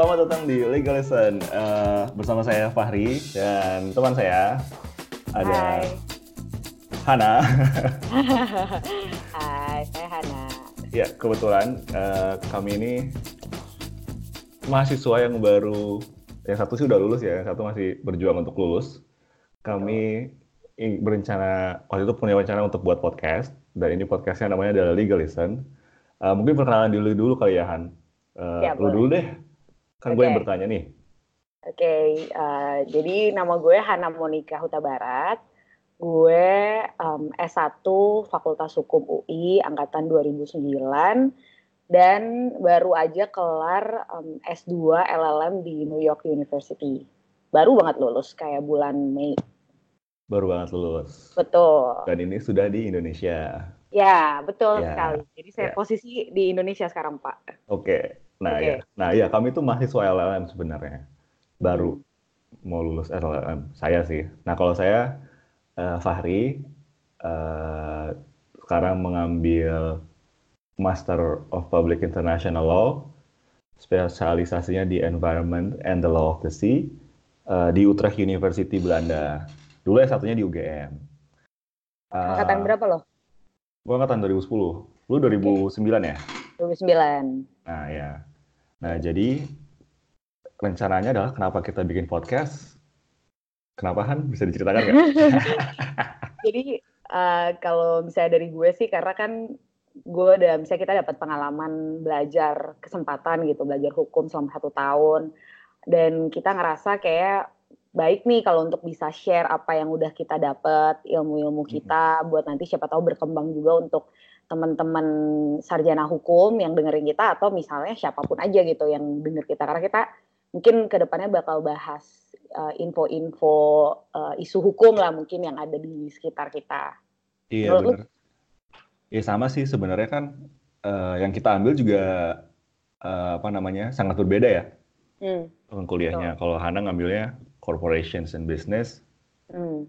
selamat datang di Legal Lesson uh, bersama saya Fahri dan teman saya ada Hai. Hana. Hai, saya Hana. ya kebetulan uh, kami ini mahasiswa yang baru, yang satu sih udah lulus ya, yang satu masih berjuang untuk lulus. Kami berencana waktu itu punya rencana untuk buat podcast dan ini podcastnya namanya adalah Legal Lesson. Uh, mungkin perkenalan dulu dulu kali ya Han. Uh, Ya, lu dulu deh, kan gue yang bertanya nih. Oke, eh, jadi nama gue Hana Monika Huta Barat. Gue em, S1 Fakultas Hukum UI angkatan 2009 dan baru aja kelar em, S2 LLM di New York University. Baru banget lulus kayak bulan Mei. Baru banget lulus. Betul. Dan ini sudah di Indonesia. Ya, betul Ya, sekali. Jadi saya ya. posisi di Indonesia sekarang, Pak. Oke. Nah, Oke. ya. Nah, ya kami tuh mahasiswa LLM sebenarnya. Baru mau lulus LLM. Saya sih. Nah, kalau saya eh, Fahri eh, sekarang mengambil Master of Public International Law, spesialisasinya di Environment and the Law of the Sea eh, di Utrecht University Belanda. Dulu ya satunya di UGM. Eh, Angkatan berapa loh? Gue angkatan 2010. Lu 2009 ya? 2009. Nah, ya. Nah, jadi rencananya adalah kenapa kita bikin podcast? Kenapa Han? Bisa diceritakan nggak? Jadi eh, kalau misalnya dari gue sih karena kan gue udah misalnya kita dapat pengalaman belajar kesempatan gitu belajar hukum selama satu tahun dan kita ngerasa kayak baik nih kalau untuk bisa share apa yang udah kita dapat ilmu-ilmu kita buat nanti siapa tahu berkembang juga untuk teman-teman sarjana hukum yang dengerin kita atau misalnya siapa pun aja gitu yang denger kita karena kita mungkin ke depannya bakal bahas uh, info-info uh, isu hukum lah mungkin yang ada di sekitar kita. Iya, benar. Iya, sama sih sebenarnya kan eh, yang kita ambil juga eh, apa namanya? sangat berbeda ya Hmm, kuliahnya. Kalau Hana ngambilnya corporations and business, hmm,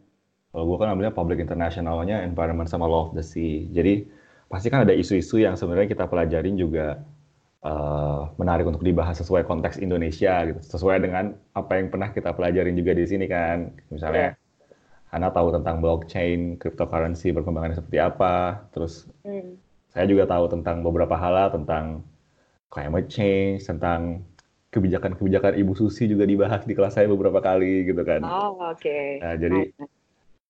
kalau gue kan ngambilnya public international-nya environment sama law of the sea. Jadi pasti kan ada isu-isu yang sebenarnya kita pelajarin juga eh, menarik untuk dibahas sesuai konteks Indonesia gitu, sesuai dengan apa yang pernah kita pelajarin juga di sini kan. Misalnya Hana tahu tentang blockchain, cryptocurrency perkembangannya seperti apa, terus hmm. saya juga tahu tentang beberapa hal lah, tentang climate change, tentang kebijakan-kebijakan Ibu Susi juga dibahas di kelas saya beberapa kali gitu kan. Oh oke. Nah, jadi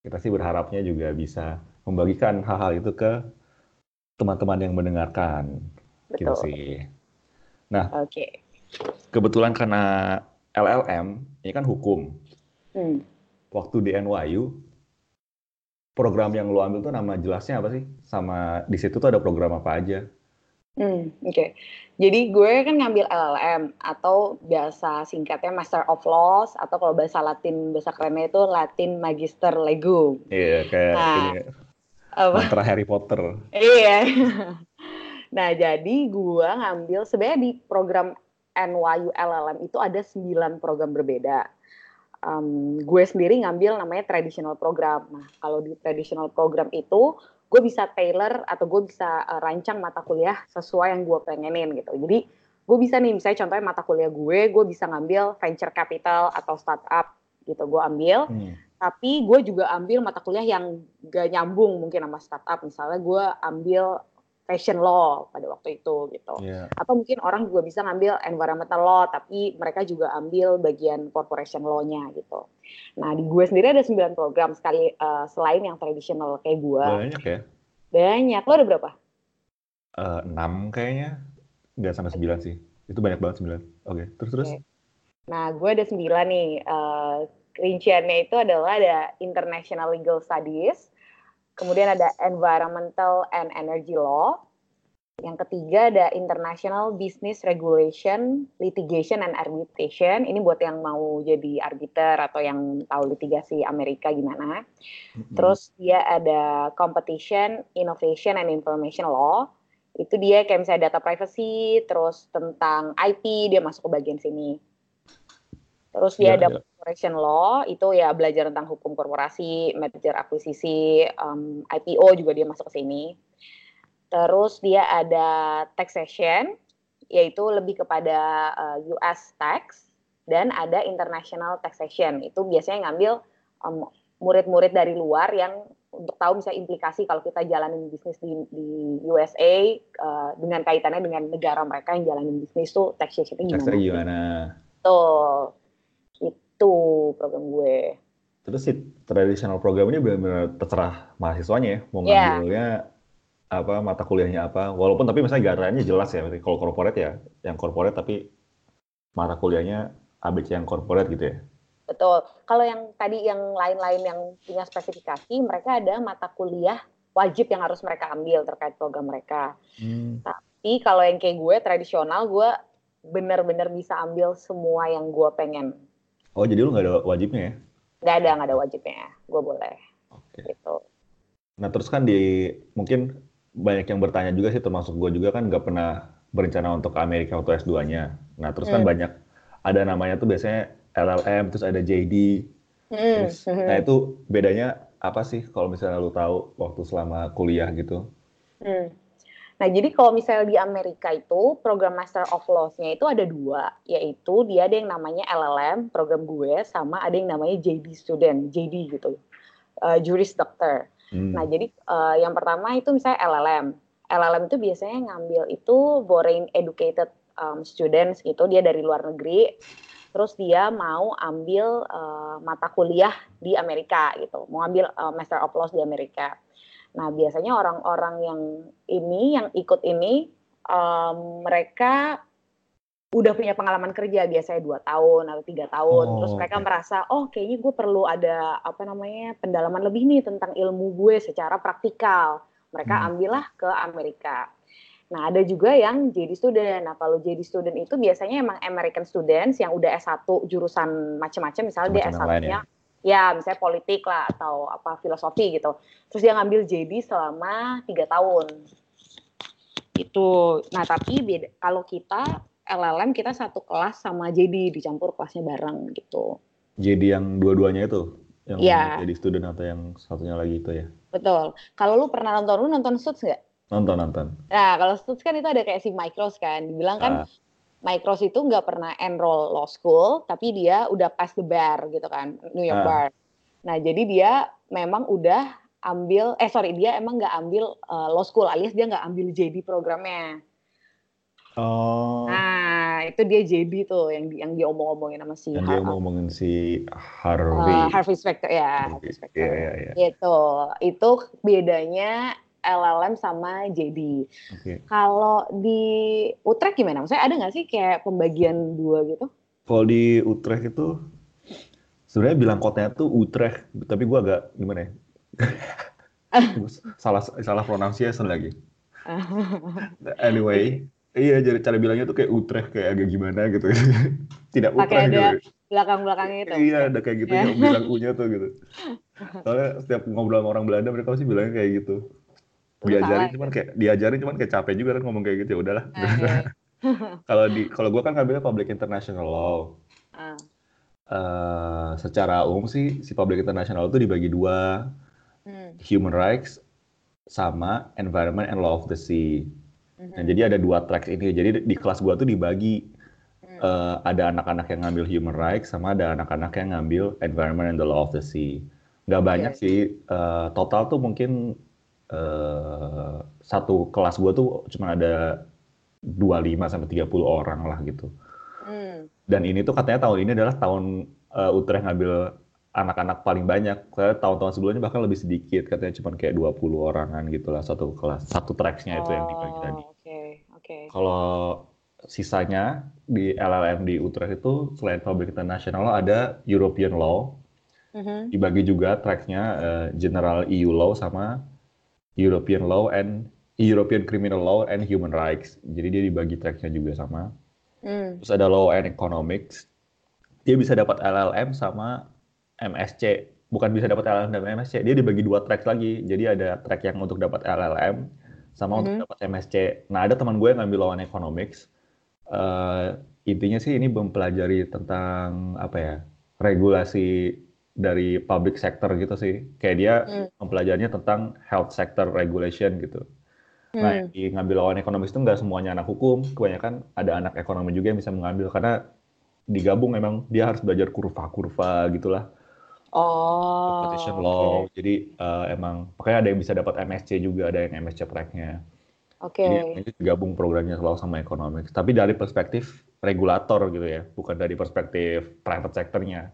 kita sih berharapnya juga bisa membagikan hal-hal itu ke teman-teman yang mendengarkan gitu Betul. sih. Oke. Kebetulan karena LLM ini kan hukum. Hmm. Waktu di NYU program yang lo ambil tuh nama jelasnya apa sih? Sama di situ tuh ada program apa aja? Hmm, oke. Jadi gue kan ngambil LLM atau biasa singkatnya Master of Laws atau kalau bahasa Latin bahasa kerennya itu Latin Magister Legum. Iya, kayak Nah. ini Apa? mantra Harry Potter. Iya. nah, jadi gua ngambil sebenarnya di program NYU LLM itu ada 9 program berbeda. Em, gue sendiri ngambil namanya traditional program. Nah, kalau di traditional program itu gue bisa tailor atau gue bisa eh, rancang mata kuliah sesuai yang gue pengenin gitu. Jadi gue bisa nih misalnya contohnya mata kuliah gue, gue bisa ngambil venture capital atau startup gitu. Gue ambil Hmm. Tapi gue juga ambil mata kuliah yang gak nyambung mungkin sama startup misalnya gue ambil fashion law pada waktu itu gitu Iya. atau mungkin orang juga bisa ngambil environmental law tapi mereka juga ambil bagian corporation law-nya gitu nah di gue sendiri ada 9 program sekali eh, selain yang tradisional kayak gue Banyak ya. banyak lo ada berapa Eh, enam kayaknya. Nggak sampai sembilan sih. Itu banyak banget sembilan. Oke, terus terus. Oke. Nah, gue ada sembilan nih. Eh, rinciannya itu adalah ada International Legal Studies, kemudian ada Environmental and Energy Law, yang ketiga ada International Business Regulation, Litigation and Arbitration. Ini buat yang mau jadi arbiter atau yang tahu litigasi Amerika gimana. Terus dia ada Competition, Innovation and Information Law. Itu dia kayak misalnya data privacy, terus tentang IP dia masuk ke bagian sini. Terus dia Iya, ada iya. corporation law, itu ya belajar tentang hukum korporasi, merger akuisisi, um, IPO juga dia masuk ke sini. Terus dia ada taxation, yaitu lebih kepada uh, eh, US tax dan ada international taxation. Itu biasanya ngambil murid-murid um, dari luar yang untuk tahu misalnya implikasi kalau kita jalanin bisnis di, di USA uh, dengan kaitannya dengan negara mereka yang jalanin bisnis tuh taxation-nya gimana? gimana? Tuh, itu program gue. Terus si traditional program ini benar-benar terserah mahasiswanya ya, mau iya. ngambilnya yeah apa mata kuliahnya apa walaupun tapi misalnya garanya jelas ya kalau corporate ya yang corporate tapi mata kuliahnya ABC yang corporate gitu ya betul kalau yang tadi yang lain-lain yang punya spesifikasi mereka ada mata kuliah wajib yang harus mereka ambil terkait program mereka hmm. tapi kalau yang kayak gue tradisional gue bener-bener bisa ambil semua yang gue pengen oh jadi lu nggak ada wajibnya ya nggak ada nggak ada wajibnya gue boleh okay. gitu nah terus kan di mungkin banyak yang bertanya juga sih termasuk gue juga kan nggak pernah berencana untuk ke Amerika waktu S2-nya. Nah, terus kan hmm. banyak ada namanya tuh biasanya LLM, terus ada JD. Hmm. Terus, hmm. nah itu bedanya apa sih kalau misalnya lu tahu waktu selama kuliah gitu? Hmm. Nah, jadi kalau misalnya di Amerika itu program Master of Laws-nya itu ada dua, yaitu dia ada yang namanya LLM, program gue, sama ada yang namanya JD student, JD gitu, uh, Juris Doctor. Hmm. Nah, jadi uh, yang pertama itu misalnya LLM. LLM itu biasanya ngambil itu foreign educated um, students gitu, dia dari luar negeri. Terus dia mau ambil uh, mata kuliah di Amerika gitu, mau ambil uh, Master of Laws di Amerika. Nah, biasanya orang-orang yang ini yang ikut ini um, mereka udah punya pengalaman kerja biasanya dua tahun atau tiga tahun oh, terus mereka okay. merasa oh kayaknya gue perlu ada apa namanya pendalaman lebih nih tentang ilmu gue secara praktikal mereka hmm. ambillah ke Amerika nah ada juga yang jadi student nah kalau jadi student itu biasanya emang American students yang udah S1 jurusan macam-macam misalnya dia S1-nya ya. Ya misalnya politik lah atau apa filosofi gitu terus dia ngambil JD selama tiga tahun itu nah tapi beda kalau kita LLM kita satu kelas sama JD dicampur kelasnya bareng gitu. JD yang dua-duanya itu? Yang ya. jadi student atau yang satunya lagi itu ya? Betul. Kalau lu pernah nonton, lu nonton Suits nggak? Nonton, nonton. Nah, kalau Suits kan itu ada kayak si Micros kan. Dibilang kan ah. Micros itu nggak pernah enroll law school, tapi dia udah pass the bar gitu kan, New York ah. bar. Nah, jadi dia memang udah ambil, eh sorry, dia emang nggak ambil uh, law school, alias dia nggak ambil JD programnya. Oh. Nah, itu dia JB tuh yang di, yang dia omong-omongin sama si Yang dia omong-omongin si Harvey. Uh, Harvey Specter ya, Harvey Specter. Yeah, yeah, yeah. Itu itu bedanya LLM sama JD. Okay. Kalau di Utrecht gimana? Maksudnya ada nggak sih kayak pembagian dua gitu? Kalau di Utrecht itu sebenarnya bilang kotanya tuh Utrecht, tapi gue agak gimana ya? salah salah pronunciation lagi. anyway, Iya, jadi cara bilangnya tuh kayak Utrecht kayak agak gimana gitu. Tidak Pakai ada gitu. belakang-belakangnya itu. Iya, ada kayak gitu yang bilang U-nya tuh gitu. Soalnya setiap ngobrol sama orang Belanda mereka pasti bilangnya kayak gitu. Diajarin cuman kayak diajarin cuman kayak capek juga kan ngomong kayak gitu ya udahlah. Ah, iya. kalau di kalau gua kan ngambilnya public international law. Uh. Uh, secara umum sih si public international itu dibagi dua. Hmm. Human rights sama environment and law of the sea. Nah, jadi ada dua tracks ini. Jadi di kelas gua tuh dibagi uh, ada anak-anak yang ngambil human rights sama ada anak-anak yang ngambil environment and the law of the sea. Gak banyak yeah. sih. Uh, total tuh mungkin uh, satu kelas gua tuh cuma ada 25 sampai 30 orang lah gitu. Mm. Dan ini tuh katanya tahun ini adalah tahun uh, Utrecht ngambil anak-anak paling banyak. Tahun-tahun sebelumnya bahkan lebih sedikit, katanya cuma kayak 20 orangan gitu lah satu kelas. Satu tracksnya itu yang dibagi tadi. Okay. Kalau sisanya di LLM di Utrecht itu selain Public International ada European Law. Mm-hmm. Dibagi juga tracknya uh, General EU Law sama European Law and European Criminal Law and Human Rights. Jadi dia dibagi tracknya juga sama. Mm. Terus ada Law and Economics. Dia bisa dapat LLM sama MSC. Bukan bisa dapat LLM dan MSC, dia dibagi dua track lagi. Jadi ada track yang untuk dapat LLM, sama mm-hmm. untuk dapat MSC. Nah ada teman gue yang ngambil lawan economics. Uh, intinya sih ini mempelajari tentang apa ya regulasi dari public sector gitu sih. Kayak dia mm. mempelajarinya tentang health sector regulation gitu. Nah, yang di ngambil lawan ekonomis itu nggak semuanya anak hukum, kebanyakan ada anak ekonomi juga yang bisa mengambil karena digabung memang dia harus belajar kurva-kurva gitulah. Oh. Competition law. Jadi uh, emang makanya ada yang bisa dapat MSc juga, ada yang MSc tracknya. Oke. Jadi itu digabung programnya law sama ekonomi. Tapi dari perspektif regulator gitu ya, bukan dari perspektif private sectornya.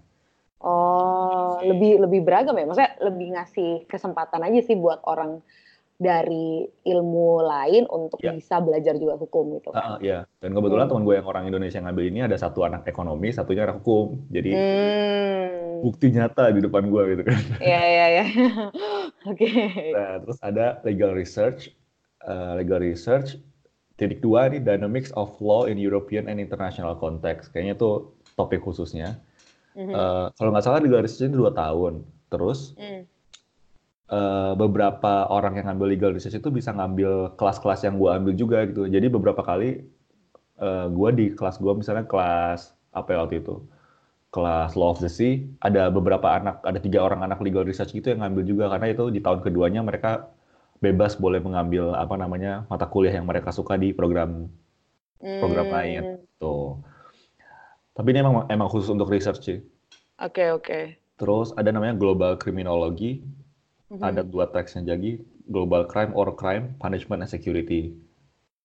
Oh, lebih lebih beragam ya. Maksudnya lebih ngasih kesempatan aja sih buat orang dari ilmu lain untuk Ya. bisa belajar juga hukum gitu Ah, kan. ya. Dan kebetulan Hmm. teman gue yang orang Indonesia yang ngambil ini ada satu anak ekonomi, satunya anak hukum. Jadi Hmm. bukti nyata di depan gue gitu kan. Iya iya iya. Oke. Nah, terus ada legal research, Eh, legal research. Titik dua nih dynamics of law in European and international context. Kayaknya tuh topik khususnya. Mhm. Eh, kalau nggak salah legal research ini dua tahun. Terus Hmm. eh, beberapa orang yang ngambil legal research itu bisa ngambil kelas-kelas yang gue ambil juga gitu. Jadi beberapa kali eh, gue di kelas gue misalnya kelas apa ya waktu itu kelas law of the sea ada beberapa anak ada tiga orang anak legal research gitu yang ngambil juga karena itu di tahun keduanya mereka bebas boleh mengambil apa namanya mata kuliah yang mereka suka di program program Hmm. lain tuh. Tapi ini emang emang khusus untuk research sih. Oke oke. Terus ada namanya global criminology, Mhm. ada dua teksnya jadi global crime or crime punishment and security.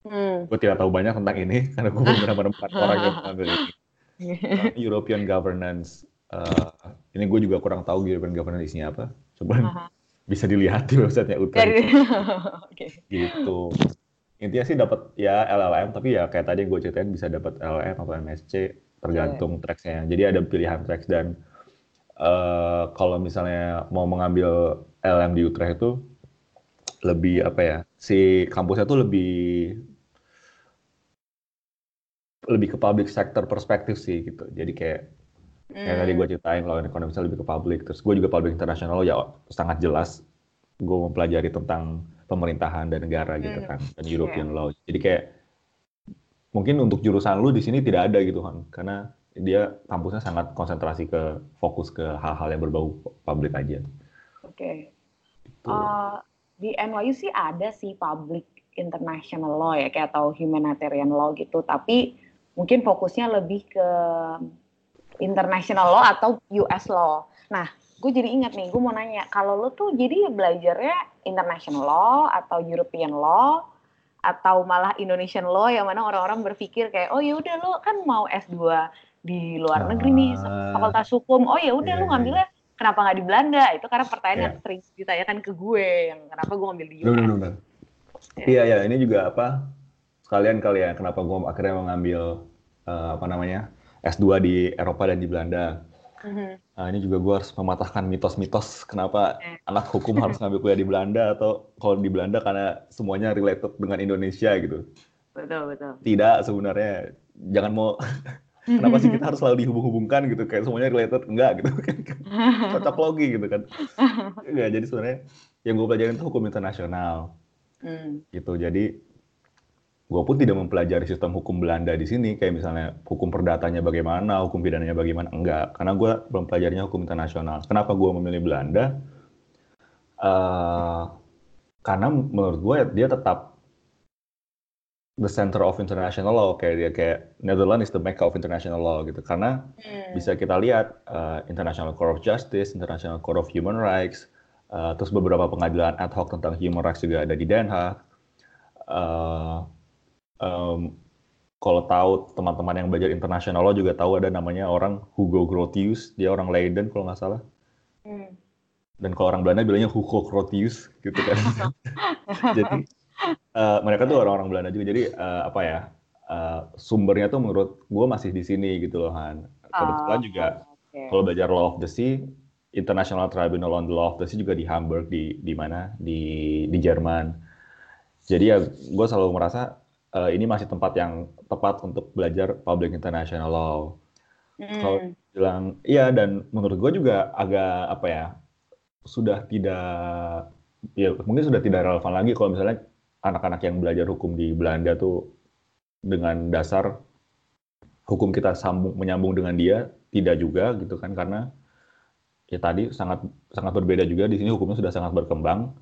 Hmm. Gue tidak tahu banyak tentang ini karena gue belum pernah menemukan orang yang mengambil ini. Uh, European governance. Uh, ini gue juga kurang tahu European governance isinya apa. Coba Aha. bisa dilihat di websitenya Dari Oke. gitu. Intinya sih dapat ya LLM, tapi ya kayak tadi gue ceritain bisa dapat LLM atau MSc tergantung tracksnya. Jadi ada pilihan tracks dan uh, kalau misalnya mau mengambil LLM di Utrecht itu lebih apa ya? Si kampusnya tuh lebih lebih ke public sector perspektif sih gitu. Jadi kayak kayak tadi gue ceritain law ekonomisnya lebih ke public. Terus gue juga public international ya sangat jelas gue mempelajari tentang pemerintahan dan negara gitu Hmm. kan dan European law. Jadi kayak mungkin untuk jurusan lu di sini tidak ada gitu kan karena dia kampusnya sangat konsentrasi ke fokus ke hal-hal yang berbau publik aja. Oke. Gitu. Eh, di NYU sih ada sih public international law ya kayak atau humanitarian law gitu tapi mungkin fokusnya lebih ke international law atau US law. Nah, gue jadi ingat nih, gue mau nanya, kalau lo tuh jadi belajarnya international law atau European law atau malah Indonesian law yang mana orang-orang berpikir kayak oh ya udah lo kan mau S2 di luar negeri nih Ah. fakultas hukum. Oh ya udah Iya, lo iya, ngambilnya kenapa nggak di Belanda? Itu karena pertanyaan Iya. yang sering ditanyakan ke gue yang kenapa gue ngambil di US. Benar, benar, benar. Ya. Iya, ya, ini juga apa? Sekalian kali ya, kenapa gue akhirnya mengambil eh, apa namanya S2 di Eropa dan di Belanda. Mhm. Nah, ini juga gue harus mematahkan mitos-mitos kenapa Eh. anak hukum harus ngambil kuliah di Belanda atau kalau di Belanda karena semuanya related dengan Indonesia gitu. Betul betul. Tidak sebenarnya, jangan mau kenapa sih kita harus selalu dihubung-hubungkan gitu kayak semuanya related enggak gitu kan cocok logi gitu kan. Enggak, jadi sebenarnya yang gue pelajarin itu hukum internasional. Hmm. gitu jadi gue pun tidak mempelajari sistem hukum Belanda di sini kayak misalnya hukum perdatanya bagaimana hukum pidananya bagaimana enggak karena gue belum pelajarinya hukum internasional kenapa gue memilih Belanda Eh, karena menurut gue dia tetap the center of international law kayak dia kayak Netherlands is the mecca of international law gitu karena Hmm. bisa kita lihat uh, International Court of Justice, International Court of Human Rights, uh, terus beberapa pengadilan ad hoc tentang human rights juga ada di Den Haag. Uh, um, kalau tahu teman-teman yang belajar international law juga tahu ada namanya orang Hugo Grotius, dia orang Leiden kalau nggak salah. Hmm. Dan kalau orang Belanda bilangnya Hugo Grotius gitu kan. Jadi uh, mereka tuh orang-orang Belanda juga. Jadi uh, apa ya? uh, sumbernya tuh menurut gue masih di sini gitu loh Han. Kebetulan Oh, juga oke. kalau belajar Law of the Sea, International Tribunal on the Law of the Sea juga di Hamburg di di mana di di Jerman. Jadi ya gue selalu merasa eh, ini masih tempat yang tepat untuk belajar public international law. Kalau Hmm. bilang iya dan menurut gue juga agak apa ya sudah tidak ya mungkin sudah tidak relevan lagi kalau misalnya anak-anak yang belajar hukum di Belanda tuh dengan dasar hukum kita sambung menyambung dengan dia tidak juga gitu kan karena ya tadi sangat sangat berbeda juga di sini hukumnya sudah sangat berkembang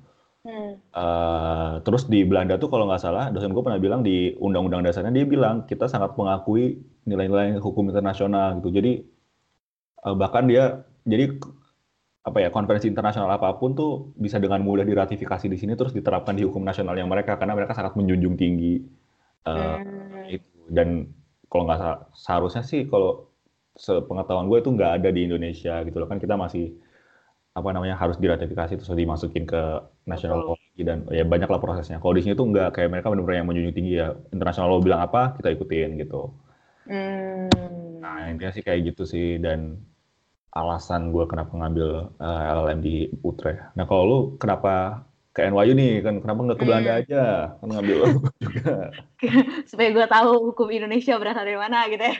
Hmm. Uh, terus di Belanda tuh kalau nggak salah dosen gue pernah bilang di undang-undang dasarnya dia bilang kita sangat mengakui nilai-nilai hukum internasional gitu. Jadi uh, bahkan dia jadi apa ya konferensi internasional apa pun tuh bisa dengan mudah diratifikasi di sini terus diterapkan di hukum nasional yang mereka karena mereka sangat menjunjung tinggi uh, hmm. itu dan kalau nggak seharusnya sih kalau sepengetahuan gue itu nggak ada di Indonesia gitu loh kan kita masih apa namanya harus diratifikasi terus dimasukin ke national law dan ya banyak lah prosesnya. Kalau di sini tuh nggak kayak mereka benar-benar yang menjunjung tinggi ya. Internasional law bilang apa kita ikutin gitu. Hmm. nah intinya sih kayak gitu sih dan alasan gue kenapa ngambil uh, eh, LLM di Utrecht. Nah kalau lu kenapa ke NYU nih? Kan kenapa nggak ke Belanda hmm. aja? Kan ngambil juga. Supaya gue tahu hukum Indonesia berasal dari mana gitu ya.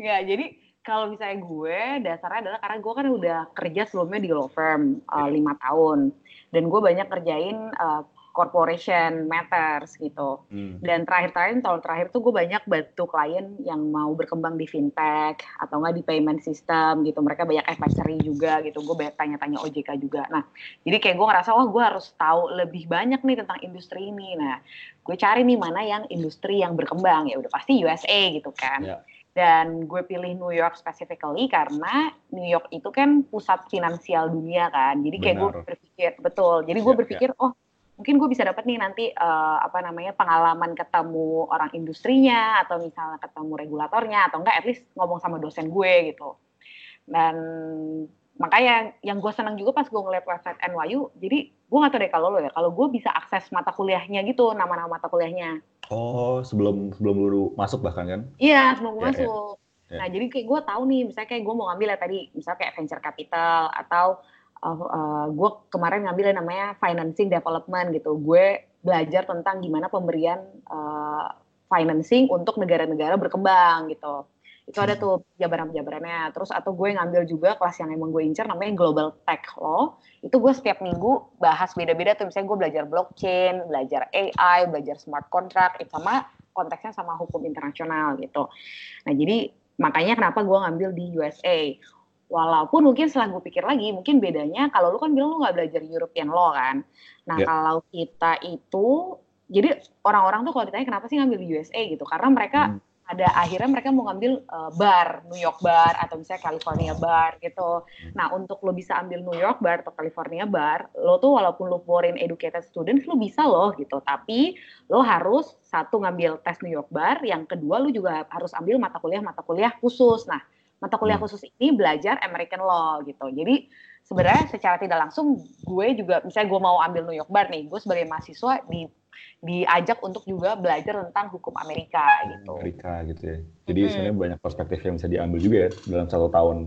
Nggak jadi kalau misalnya gue dasarnya adalah karena gue kan udah kerja sebelumnya di law firm uh, lima tahun dan gue banyak kerjain uh, corporation matters gitu. Hmm. Dan terakhir-terakhir tahun terakhir tuh gue banyak bantu klien yang mau berkembang di fintech atau enggak di payment system gitu. Mereka banyak advisory juga gitu. Gue banyak tanya-tanya OJK juga. Nah, jadi kayak gue ngerasa wah gue harus tahu lebih banyak nih tentang industri ini. Nah, gue cari nih mana yang industri yang berkembang ya udah pasti USA gitu kan. Yeah. Dan gue pilih New York specifically karena New York itu kan pusat finansial dunia kan. Jadi kayak gue berpikir betul. Jadi gue berpikir oh mungkin gue bisa dapat nih nanti uh, apa namanya pengalaman ketemu orang industrinya atau misalnya ketemu regulatornya atau enggak at least ngomong sama dosen gue gitu dan makanya yang gue senang juga pas gue ngeliat website NYU jadi gue nggak tahu deh kalau lo ya kalau gue bisa akses mata kuliahnya gitu nama-nama mata kuliahnya oh sebelum sebelum lu masuk bahkan kan iya sebelum gue yeah, masuk yeah. nah jadi kayak gue tahu nih misalnya kayak gue mau ngambil ya tadi misalnya kayak venture capital atau uh, uh, gue kemarin ngambil yang namanya financing development gitu. Gue belajar tentang gimana pemberian uh, financing untuk negara-negara berkembang gitu. Itu ada tuh jabaran-jabarannya. Terus atau gue ngambil juga kelas yang emang gue incer namanya Global Tech Law. Itu gue setiap minggu bahas beda-beda tuh. Misalnya gue belajar blockchain, belajar AI, belajar smart contract, itu sama konteksnya sama hukum internasional gitu. Nah jadi makanya kenapa gue ngambil di USA Walaupun mungkin setelah gue pikir lagi, mungkin bedanya kalau lu kan bilang lu nggak belajar European law kan. Nah yeah. kalau kita itu, jadi orang-orang tuh kalau ditanya kenapa sih ngambil di USA gitu, karena mereka hmm. Ada akhirnya mereka mau ngambil uh, bar, New York bar atau misalnya California bar gitu. Hmm. Nah untuk lo bisa ambil New York bar atau California bar, lo tuh walaupun lo foreign educated student, lo bisa loh gitu. Tapi lo harus satu ngambil tes New York bar, yang kedua lo juga harus ambil mata kuliah mata kuliah khusus. Nah mata kuliah hmm. khusus ini belajar American Law gitu. Jadi sebenarnya secara tidak langsung gue juga misalnya gue mau ambil New York Bar nih, gue sebagai mahasiswa di diajak untuk juga belajar tentang hukum Amerika gitu. Amerika gitu ya. Jadi hmm. sebenarnya banyak perspektif yang bisa diambil juga ya dalam satu tahun.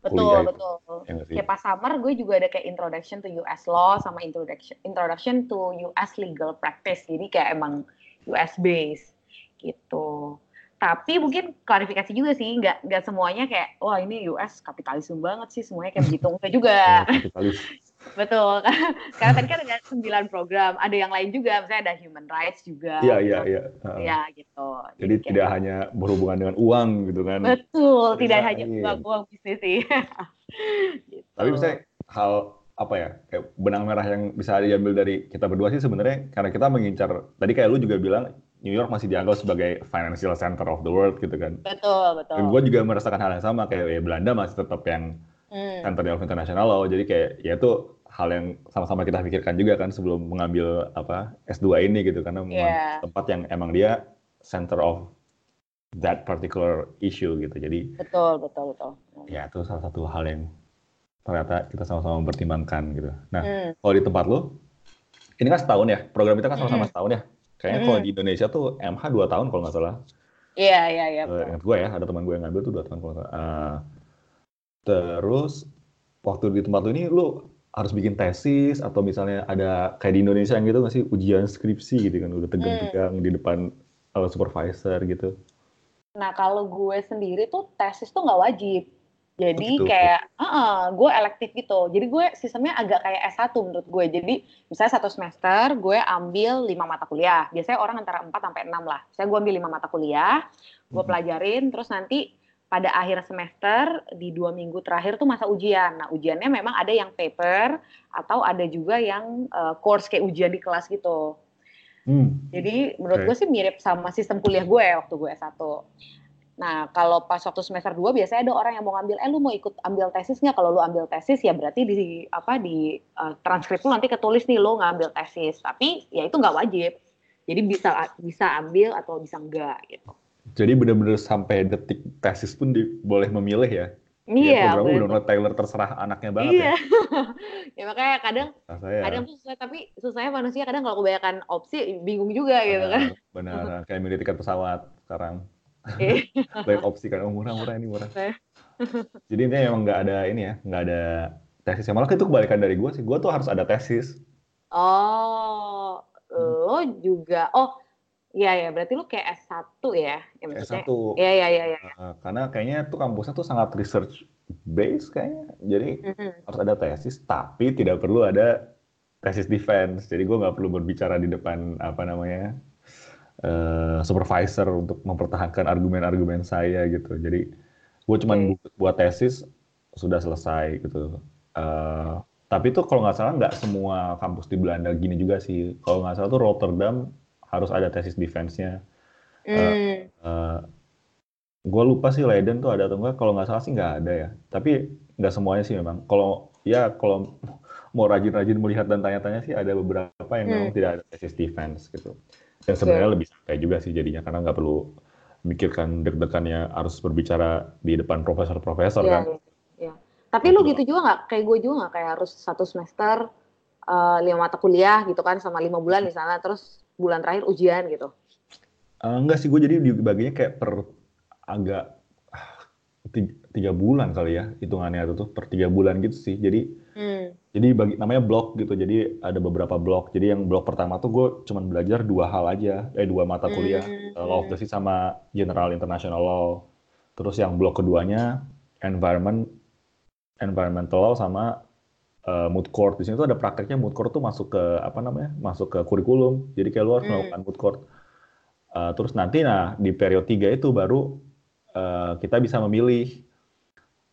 Betul, kuliah betul. Ya, kayak pas summer gue juga ada kayak introduction to US law sama introduction introduction to US legal practice. Jadi kayak emang US based gitu tapi mungkin klarifikasi juga sih nggak nggak semuanya kayak wah ini US kapitalisme banget sih semuanya kayak begitu enggak juga oh, betul. Karena tadi kan ada sembilan program. Ada yang lain juga. Misalnya ada human rights juga. Iya iya iya. Ya gitu. Jadi, jadi tidak hanya berhubungan dengan uang gitu kan. Betul. Tidak hanya uang uang bisnis sih. Gitu. tapi misalnya hal apa ya kayak benang merah yang bisa diambil dari kita berdua sih sebenarnya karena kita mengincar tadi kayak lu juga bilang New York masih dianggap sebagai financial center of the world gitu kan. Betul, betul. Dan gue juga merasakan hal yang sama kayak ya Belanda masih tetap yang hmm. center of international law. Jadi kayak ya itu hal yang sama-sama kita pikirkan juga kan sebelum mengambil apa S2 ini gitu karena yeah. tempat yang emang dia center of that particular issue gitu. Jadi Betul, betul, betul. Ya itu salah satu hal yang ternyata kita sama-sama mempertimbangkan gitu. Nah, hmm. kalau di tempat lo ini kan setahun ya, program kita kan sama-sama hmm. setahun ya. Kayaknya hmm. kalau di Indonesia tuh MH dua tahun kalau nggak salah. Iya, iya, iya. Ingat gue ya, ada teman gue yang ngambil tuh dua tahun kalau nggak salah. Uh, terus, waktu di tempat lu ini, lu harus bikin tesis, atau misalnya ada kayak di Indonesia yang gitu nggak sih, ujian skripsi gitu kan, udah tegang-tegang hmm. di depan uh, supervisor gitu. Nah, kalau gue sendiri tuh tesis tuh nggak wajib. Jadi Betul. kayak, uh -uh, gue elektif gitu. Jadi gue sistemnya agak kayak S1 menurut gue. Jadi misalnya satu semester gue ambil lima mata kuliah. Biasanya orang antara 4 sampai 6 lah. Saya gue ambil lima mata kuliah, gue hmm. pelajarin, terus nanti pada akhir semester di dua minggu terakhir tuh masa ujian. Nah ujiannya memang ada yang paper atau ada juga yang uh, course kayak ujian di kelas gitu. Hmm. Jadi menurut okay. gue sih mirip sama sistem kuliah gue waktu gue S1. Nah, kalau pas waktu semester 2 biasanya ada orang yang mau ngambil, eh lu mau ikut ambil tesis nggak? Kalau lu ambil tesis ya berarti di apa di uh, transkrip lu nanti ketulis nih lu ngambil tesis. Tapi ya itu nggak wajib. Jadi bisa bisa ambil atau bisa enggak gitu. Jadi benar-benar sampai detik tesis pun di, boleh memilih ya? Iya. Ya, programnya benar-benar Taylor terserah anaknya banget iya. ya. ya makanya kadang saya. kadang tuh susah tapi susahnya manusia kadang kalau kebanyakan opsi bingung juga benar, gitu kan. Benar, kayak milih tiket pesawat sekarang. Iya. Banyak opsi kan, oh murah-murah ini murah. Jadi ini emang nggak ada ini ya, nggak ada tesis. Malah itu kebalikan dari gue sih, gue tuh harus ada tesis. Oh, lo juga, oh Iya ya, berarti lu kayak S1 ya? ya maksudnya, S1. Iya iya iya. Ya. karena kayaknya tuh kampusnya tuh sangat research base kayaknya. Jadi mm-hmm. harus ada tesis, tapi tidak perlu ada tesis defense. Jadi gue nggak perlu berbicara di depan apa namanya uh, supervisor untuk mempertahankan argumen-argumen saya gitu. Jadi gue cuma okay. buat tesis sudah selesai gitu. Uh, tapi tuh kalau nggak salah nggak semua kampus di Belanda gini juga sih. Kalau nggak salah tuh Rotterdam harus ada tesis defense-nya. Mm. Uh, uh, gue lupa sih Leiden tuh ada atau enggak. Kalau nggak salah sih nggak ada ya. Tapi nggak semuanya sih memang. Kalau ya kalau mau rajin-rajin melihat dan tanya-tanya sih ada beberapa yang mm. memang tidak ada tesis defense gitu dan sebenarnya lebih santai juga sih jadinya karena nggak perlu mikirkan deg-degannya harus berbicara di depan profesor-profesor yeah, kan. Iya. Yeah. Tapi gitu. lu gitu juga nggak kayak gue juga nggak kayak harus satu semester uh, lima mata kuliah gitu kan sama lima bulan di sana terus bulan terakhir ujian gitu. Uh, enggak sih gue jadi dibaginya kayak per agak tiga, bulan kali ya hitungannya itu tuh per tiga bulan gitu sih. Jadi hmm. jadi bagi namanya blok gitu. Jadi ada beberapa blok. Jadi yang blok pertama tuh gue cuman belajar dua hal aja, eh dua mata kuliah, hmm. law of the sea sama general international law. Terus yang blok keduanya environment environmental law sama uh, mood court. Di sini tuh ada prakteknya mood court tuh masuk ke apa namanya? Masuk ke kurikulum. Jadi kayak lu harus hmm. melakukan mood court. Uh, terus nanti nah di periode tiga itu baru uh, kita bisa memilih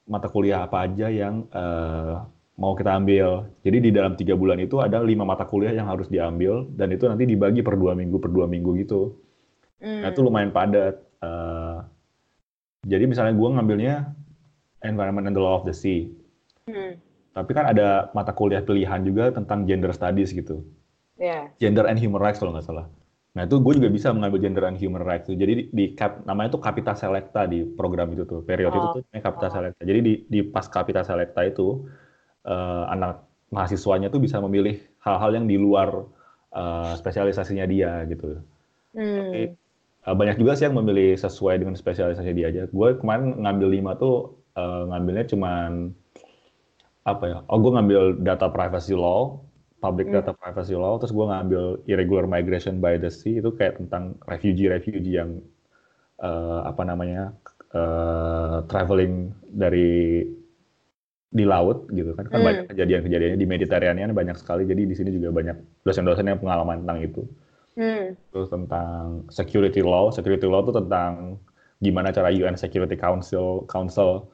mata kuliah apa aja yang uh, mau kita ambil. Jadi di dalam tiga bulan itu ada lima mata kuliah yang harus diambil dan itu nanti dibagi per dua minggu per dua minggu gitu. Mm. Nah, itu lumayan padat. Uh, jadi misalnya gue ngambilnya Environment and the Law of the Sea. Mm. Tapi kan ada mata kuliah pilihan juga tentang gender studies gitu. Yeah. Gender and human rights kalau nggak salah. Nah itu gue juga bisa mengambil gender and human rights. Jadi di, di cap, namanya tuh Kapita Selecta di program itu tuh. Periode oh. itu tuh namanya Kapita oh. Selecta. Jadi di, di pas Kapita Selecta itu uh, anak mahasiswanya tuh bisa memilih hal-hal yang di luar uh, spesialisasinya dia gitu. Hmm. Tapi, uh, banyak juga sih yang memilih sesuai dengan spesialisasi dia aja. Gue kemarin ngambil lima tuh uh, ngambilnya cuman apa ya? Oh gue ngambil data privacy law, public hmm. data privacy law, terus gue ngambil irregular migration by the sea itu kayak tentang refugee-refugee yang uh, apa namanya uh, traveling dari di laut gitu kan kan hmm. banyak kejadian-kejadiannya di Mediterranean banyak sekali jadi di sini juga banyak dosen-dosen yang pengalaman tentang itu hmm. terus tentang security law security law itu tentang gimana cara UN Security Council Council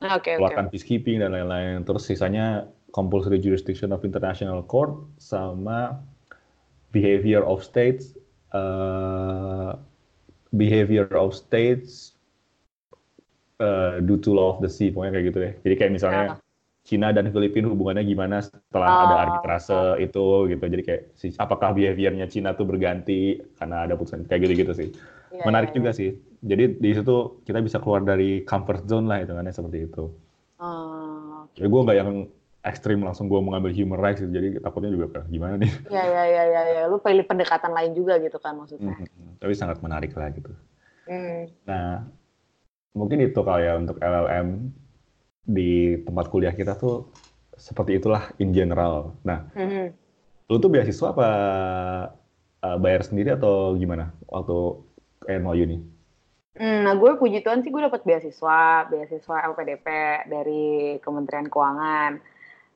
okay, melakukan okay. peacekeeping dan lain-lain terus sisanya compulsory jurisdiction of international court sama behavior of states uh, behavior of states uh, due to law of the sea pokoknya kayak gitu ya jadi kayak misalnya yeah. Cina dan Filipina hubungannya gimana setelah oh. ada arbitrase itu gitu jadi kayak apakah behaviornya Cina tuh berganti karena ada putusan kayak gitu gitu sih yeah, menarik yeah, juga yeah. sih jadi di situ kita bisa keluar dari comfort zone lah itu kan seperti itu oh, okay. jadi gue nggak yang ekstrim langsung gue mengambil human rights gitu. jadi takutnya juga gimana nih ya ya ya ya ya lu pilih pendekatan lain juga gitu kan maksudnya hmm, tapi sangat menarik lah gitu hmm. nah mungkin itu kali ya untuk LLM di tempat kuliah kita tuh seperti itulah in general nah hmm. lu tuh beasiswa apa uh, bayar sendiri atau gimana waktu NYU nih Hmm, nah gue puji Tuhan sih gue dapat beasiswa, beasiswa LPDP dari Kementerian Keuangan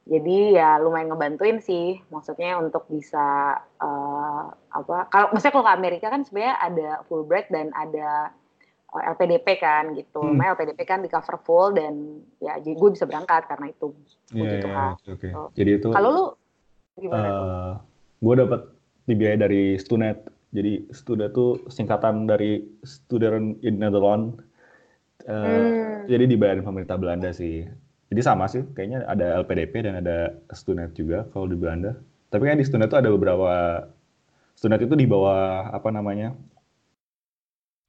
jadi ya lumayan ngebantuin sih maksudnya untuk bisa uh, apa kalau maksudnya kalau ke Amerika kan sebenarnya ada Fulbright dan ada LPDP kan gitu. Hmm. LPDP kan di cover full dan ya jadi gue bisa berangkat karena itu. Iya, gitu yeah, kan. Oke. Okay. So, jadi itu. Kalau lu gimana? Uh, gue dapat dibiayai dari Stunet. Jadi Stunet tuh singkatan dari Student in Netherlands. Uh, hmm. Jadi dibayarin pemerintah Belanda sih. Jadi sama sih, kayaknya ada LPDP dan ada Stunet juga kalau di Belanda. Tapi kan di Stunet tuh ada beberapa Stunet itu di bawah apa namanya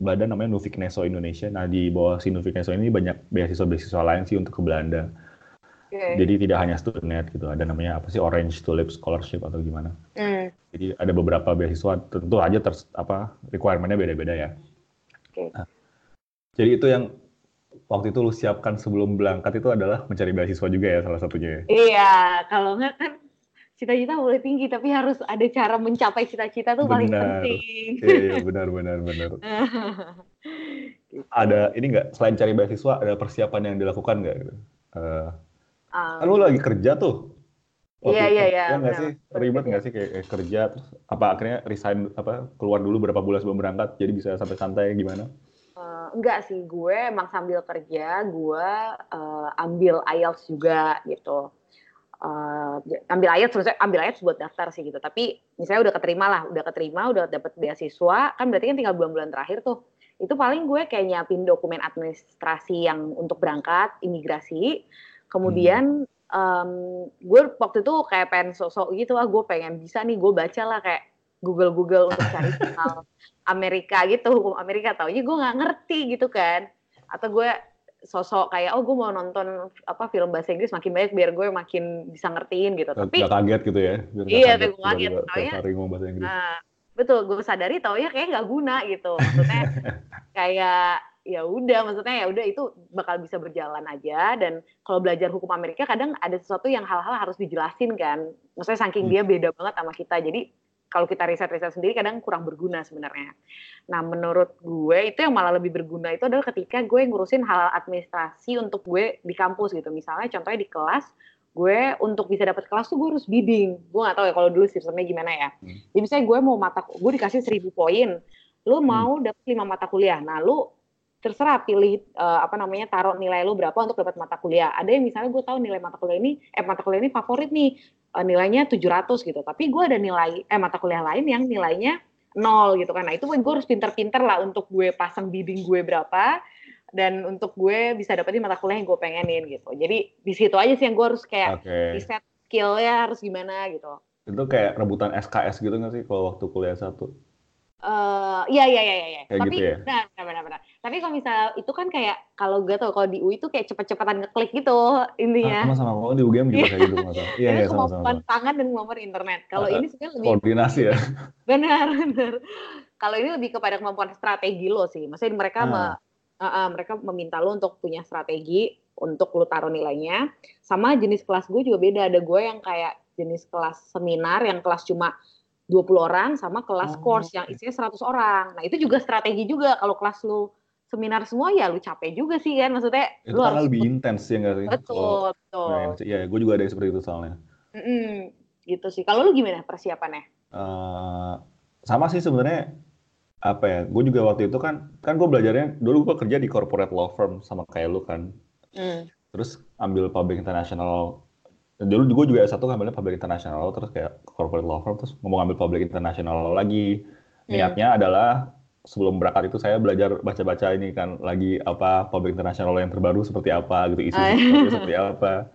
Belanda namanya Nufik Neso Indonesia. Nah di bawah si Nufik Neso ini banyak beasiswa-beasiswa lain sih untuk ke Belanda. Okay. Jadi tidak hanya student gitu, ada namanya apa sih Orange Tulip Scholarship atau gimana. Mm. Jadi ada beberapa beasiswa, tentu aja ter, apa requirementnya beda-beda ya. Okay. Nah, jadi itu yang waktu itu lu siapkan sebelum berangkat itu adalah mencari beasiswa juga ya salah satunya. Ya? Iya, kalau nggak kan cita-cita boleh tinggi tapi harus ada cara mencapai cita-cita tuh benar. paling penting. Iya, iya benar benar benar. gitu. Ada ini nggak selain cari beasiswa ada persiapan yang dilakukan nggak? Uh, um, kan lu lagi kerja tuh. Iya iya iya. Iya nggak sih ribet nggak sih kayak, kayak kerja terus apa akhirnya resign apa keluar dulu berapa bulan sebelum berangkat jadi bisa santai-santai gimana? Uh, enggak sih gue emang sambil kerja gue uh, ambil IELTS juga gitu uh, ambil ayat sebenarnya ambil ayat buat daftar sih gitu tapi misalnya udah keterima lah udah keterima udah dapet beasiswa kan berarti kan tinggal bulan-bulan terakhir tuh itu paling gue kayak nyiapin dokumen administrasi yang untuk berangkat imigrasi kemudian hmm. um, gue waktu itu kayak pengen sosok gitu lah gue pengen bisa nih gue baca lah kayak Google Google untuk cari soal Amerika gitu hukum Amerika tau gue nggak ngerti gitu kan atau gue sosok kayak oh gue mau nonton apa film bahasa Inggris makin banyak biar gue makin bisa ngertiin gitu. Tapi gak kaget gitu ya? Biar iya, kaget, gue kaget. Taunya, bahasa Inggris. Nah, betul, gue sadari tau ya kayak nggak guna gitu. Maksudnya kayak ya udah, maksudnya ya udah itu bakal bisa berjalan aja. Dan kalau belajar hukum Amerika kadang ada sesuatu yang hal-hal harus dijelasin kan. Maksudnya saking hmm. dia beda banget sama kita. Jadi kalau kita riset-riset sendiri kadang kurang berguna sebenarnya. Nah, menurut gue itu yang malah lebih berguna itu adalah ketika gue ngurusin hal administrasi untuk gue di kampus gitu. Misalnya contohnya di kelas, gue untuk bisa dapat kelas tuh gue harus bidding. Gue gak tahu ya kalau dulu sistemnya gimana ya. Hmm. Jadi misalnya gue mau mata, gue dikasih seribu poin, lu hmm. mau dapat lima mata kuliah. Nah, lu terserah pilih uh, apa namanya taruh nilai lu berapa untuk dapat mata kuliah. Ada yang misalnya gue tahu nilai mata kuliah ini eh mata kuliah ini favorit nih uh, nilainya 700 gitu. Tapi gue ada nilai eh mata kuliah lain yang nilainya nol gitu kan. Nah, itu gue harus pinter-pinter lah untuk gue pasang bidding gue berapa dan untuk gue bisa dapetin mata kuliah yang gue pengenin gitu. Jadi di situ aja sih yang gue harus kayak okay. riset skillnya harus gimana gitu. Itu kayak rebutan SKS gitu nggak sih kalau waktu kuliah satu? Uh, iya iya iya iya. Kayak Tapi gitu ya? benar benar benar. Tapi kalau misalnya itu kan kayak kalau gue tau kalau di UI itu kayak cepet-cepetan ngeklik gitu intinya. Ah, sama sama kalau di UGM juga kayak gitu masa. Iya iya sama sama. Kemampuan tangan dan kemampuan internet. Kalau uh, ini sebenarnya lebih koordinasi ya. Benar benar. Kalau ini lebih kepada kemampuan strategi lo sih. Maksudnya mereka ah. me, uh, uh, mereka meminta lo untuk punya strategi untuk lo taruh nilainya. Sama jenis kelas gue juga beda. Ada gue yang kayak jenis kelas seminar yang kelas cuma 20 orang sama kelas oh, course yang isinya 100 orang. Nah, itu juga strategi juga kalau kelas lu seminar semua ya lu capek juga sih kan maksudnya itu lu harus lebih intens ya enggak sih? Betul, betul. Iya, gue juga ada yang seperti itu soalnya. Mm -mm, gitu sih. Kalau lu gimana persiapannya? Uh, sama sih sebenarnya apa ya? Gue juga waktu itu kan kan gue belajarnya dulu gue kerja di corporate law firm sama kayak lu kan. Mm. Terus ambil public international dulu gue juga satu ngambilnya public international terus kayak corporate law firm terus ngomong ngambil public international lagi. Hmm. niatnya hmm. adalah sebelum berangkat itu saya belajar baca-baca ini kan lagi apa public international yang terbaru seperti apa gitu isu seperti apa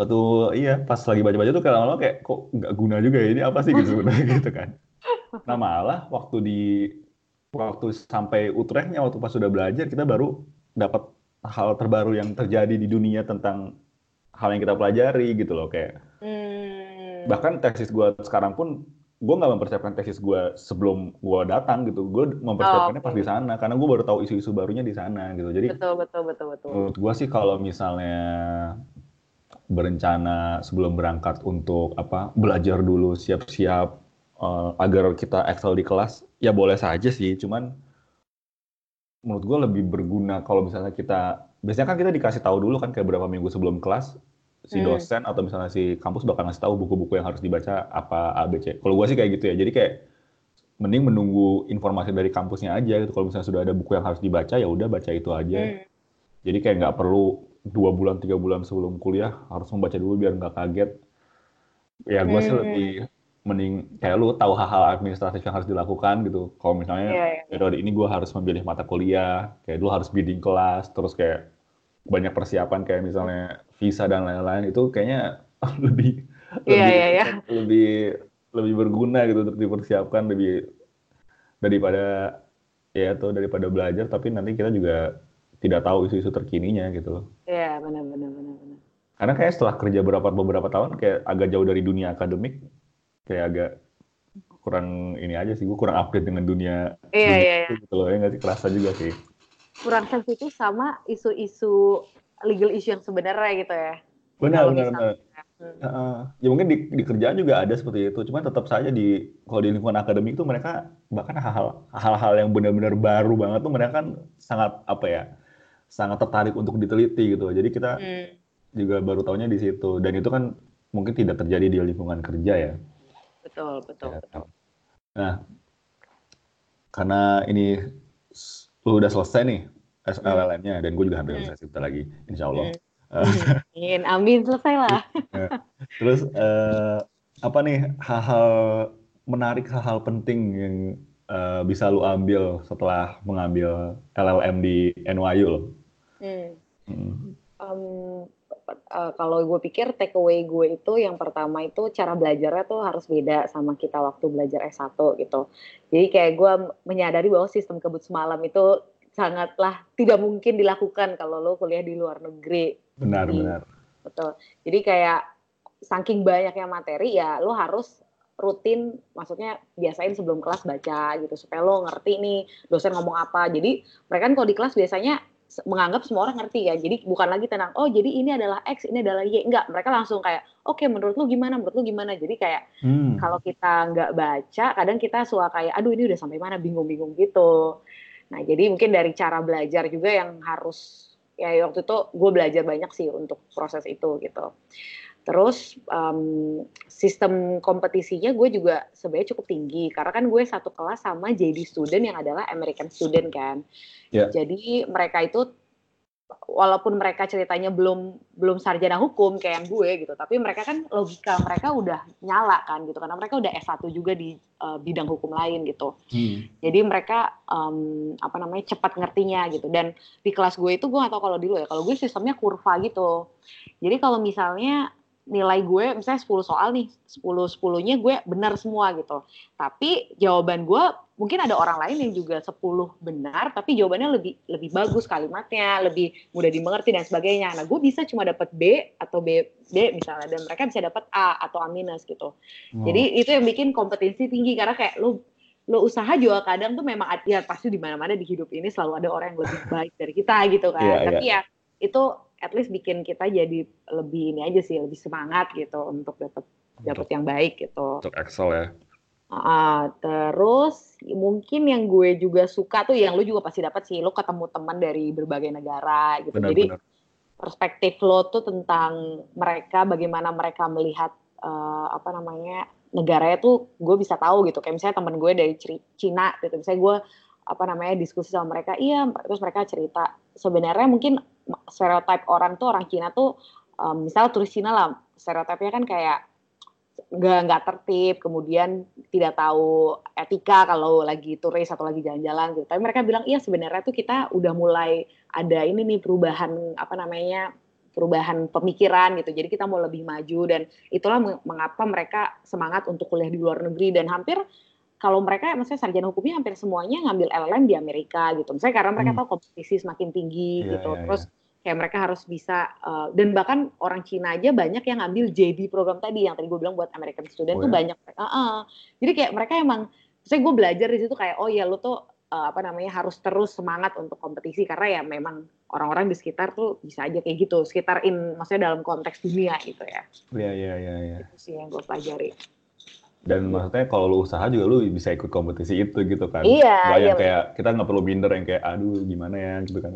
waktu iya pas lagi baca-baca tuh lama-lama kayak kok nggak guna juga ya ini? Apa sih gitu gitu kan. Nah malah waktu di waktu sampai Utrechtnya waktu pas sudah belajar kita baru dapat hal terbaru yang terjadi di dunia tentang hal yang kita pelajari gitu loh kayak hmm. bahkan tesis gue sekarang pun gue nggak mempersiapkan tesis gue sebelum gue datang gitu gue mempersiapkannya oh, okay. pas di sana karena gue baru tahu isu-isu barunya di sana gitu jadi betul betul betul betul menurut gue sih kalau misalnya berencana sebelum berangkat untuk apa belajar dulu siap-siap uh, agar kita excel di kelas ya boleh saja sih cuman menurut gue lebih berguna kalau misalnya kita biasanya kan kita dikasih tahu dulu kan kayak berapa minggu sebelum kelas si hmm. dosen atau misalnya si kampus bakal ngasih tahu buku-buku yang harus dibaca apa A B C. Kalau gue sih kayak gitu ya. Jadi kayak mending menunggu informasi dari kampusnya aja gitu. Kalau misalnya sudah ada buku yang harus dibaca ya udah baca itu aja. Hmm. Jadi kayak nggak perlu dua bulan tiga bulan sebelum kuliah harus membaca dulu biar nggak kaget. Ya gue hmm. sih lebih mending kayak lu tahu hal-hal administratif yang harus dilakukan gitu. Kalau misalnya yeah, yeah. periode ini gue harus memilih mata kuliah, kayak lu harus bidding kelas, terus kayak banyak persiapan kayak misalnya visa dan lain-lain itu kayaknya lebih yeah, lebih yeah, yeah. lebih lebih berguna gitu untuk dipersiapkan lebih daripada ya tuh daripada belajar tapi nanti kita juga tidak tahu isu-isu terkininya gitu loh. Iya benar benar benar benar. Karena kayak setelah kerja beberapa beberapa tahun kayak agak jauh dari dunia akademik kayak agak kurang ini aja sih gue kurang update dengan dunia, iya, dunia iya, iya. gitu loh ya nggak sih kerasa juga sih. Kurang sensitif sama isu-isu legal issue yang sebenarnya gitu ya. Benar benar benar. Uh, ya mungkin di, di kerjaan juga ada seperti itu, cuma tetap saja di kalau di lingkungan akademik itu mereka bahkan hal-hal hal-hal yang benar-benar baru banget tuh mereka kan sangat apa ya, sangat tertarik untuk diteliti gitu. Jadi kita hmm. juga baru tahunya di situ dan itu kan mungkin tidak terjadi di lingkungan kerja ya. Betul betul. Ya, betul. Nah, karena ini udah selesai nih SLLM-nya dan gue juga hampir hmm. selesai sebentar lagi, insya Allah. Hmm Amin, amin selesai lah. Terus uh, apa nih hal-hal menarik, hal-hal penting yang uh, bisa lu ambil setelah mengambil LLM di NYU lo? Hmm. Hmm. Um, uh, kalau gue pikir takeaway gue itu yang pertama itu cara belajarnya tuh harus beda sama kita waktu belajar S1 gitu. Jadi kayak gue menyadari bahwa sistem kebut semalam itu sangatlah tidak mungkin dilakukan kalau lo kuliah di luar negeri. Benar, Jadi, benar. Betul. Jadi kayak saking banyaknya materi ya lo harus rutin maksudnya biasain sebelum kelas baca gitu supaya lo ngerti nih dosen ngomong apa. Jadi mereka kan kalau di kelas biasanya menganggap semua orang ngerti ya. Jadi bukan lagi tenang, oh jadi ini adalah X, ini adalah Y. Enggak, mereka langsung kayak, oke okay, menurut lu gimana, menurut lu gimana. Jadi kayak hmm. kalau kita nggak baca, kadang kita suka kayak, aduh ini udah sampai mana, bingung-bingung gitu. Nah, jadi mungkin dari cara belajar juga yang harus ya waktu itu gue belajar banyak sih untuk proses itu gitu. Terus um, sistem kompetisinya gue juga sebenarnya cukup tinggi karena kan gue satu kelas sama JD student yang adalah American student kan. Yeah. Jadi mereka itu walaupun mereka ceritanya belum belum sarjana hukum kayak yang gue gitu, tapi mereka kan logika mereka udah nyala kan gitu karena mereka udah S1 juga di uh, bidang hukum lain gitu. Hmm. Jadi mereka um, apa namanya cepat ngertinya gitu. Dan di kelas gue itu gue atau kalau dulu ya, kalau gue sistemnya kurva gitu. Jadi kalau misalnya nilai gue misalnya 10 soal nih, 10 10-nya gue benar semua gitu. Tapi jawaban gue mungkin ada orang lain yang juga 10 benar tapi jawabannya lebih lebih bagus kalimatnya, lebih mudah dimengerti dan sebagainya. Nah, gue bisa cuma dapat B atau B B misalnya dan mereka bisa dapat A atau A minus gitu. Oh. Jadi itu yang bikin kompetensi tinggi karena kayak lo lo usaha juga kadang tuh memang ya pasti di mana-mana di hidup ini selalu ada orang yang lebih baik dari kita gitu kan. Yeah, tapi yeah. ya itu at least bikin kita jadi lebih ini aja sih lebih semangat gitu untuk dapat dapat yang baik gitu. Untuk Excel ya. Uh, terus mungkin yang gue juga suka tuh yang lu juga pasti dapat sih lu ketemu teman dari berbagai negara gitu. Benar, Jadi benar. perspektif lo tuh tentang mereka bagaimana mereka melihat uh, apa namanya negaranya tuh gue bisa tahu gitu. Kayak misalnya teman gue dari Cina gitu. Misalnya gue apa namanya diskusi sama mereka, iya terus mereka cerita sebenarnya mungkin stereotip orang tuh orang Cina tuh um, misal turis Cina lah stereotipnya kan kayak nggak nggak tertib kemudian tidak tahu etika kalau lagi turis atau lagi jalan-jalan gitu. Tapi mereka bilang iya sebenarnya tuh kita udah mulai ada ini nih perubahan apa namanya perubahan pemikiran gitu. Jadi kita mau lebih maju dan itulah mengapa mereka semangat untuk kuliah di luar negeri. Dan hampir kalau mereka maksudnya sarjana hukumnya hampir semuanya ngambil LLM di Amerika gitu. Misalnya karena mereka hmm. tahu kompetisi semakin tinggi yeah, gitu. Yeah, Terus yeah. kayak mereka harus bisa uh, dan bahkan orang Cina aja banyak yang ngambil JD program tadi yang tadi gue bilang buat American student oh, tuh yeah. banyak. Uh, uh. Jadi kayak mereka emang saya gue belajar di situ kayak oh ya lu tuh uh, apa namanya harus terus semangat untuk kompetisi karena ya memang orang-orang di sekitar tuh bisa aja kayak gitu sekitar in maksudnya dalam konteks dunia gitu ya. Iya iya iya. iya. Itu sih yang gue pelajari dan maksudnya kalau lu usaha juga lu bisa ikut kompetisi itu gitu kan iya Gak yang iya, kayak kita nggak perlu binder yang kayak aduh gimana ya gitu kan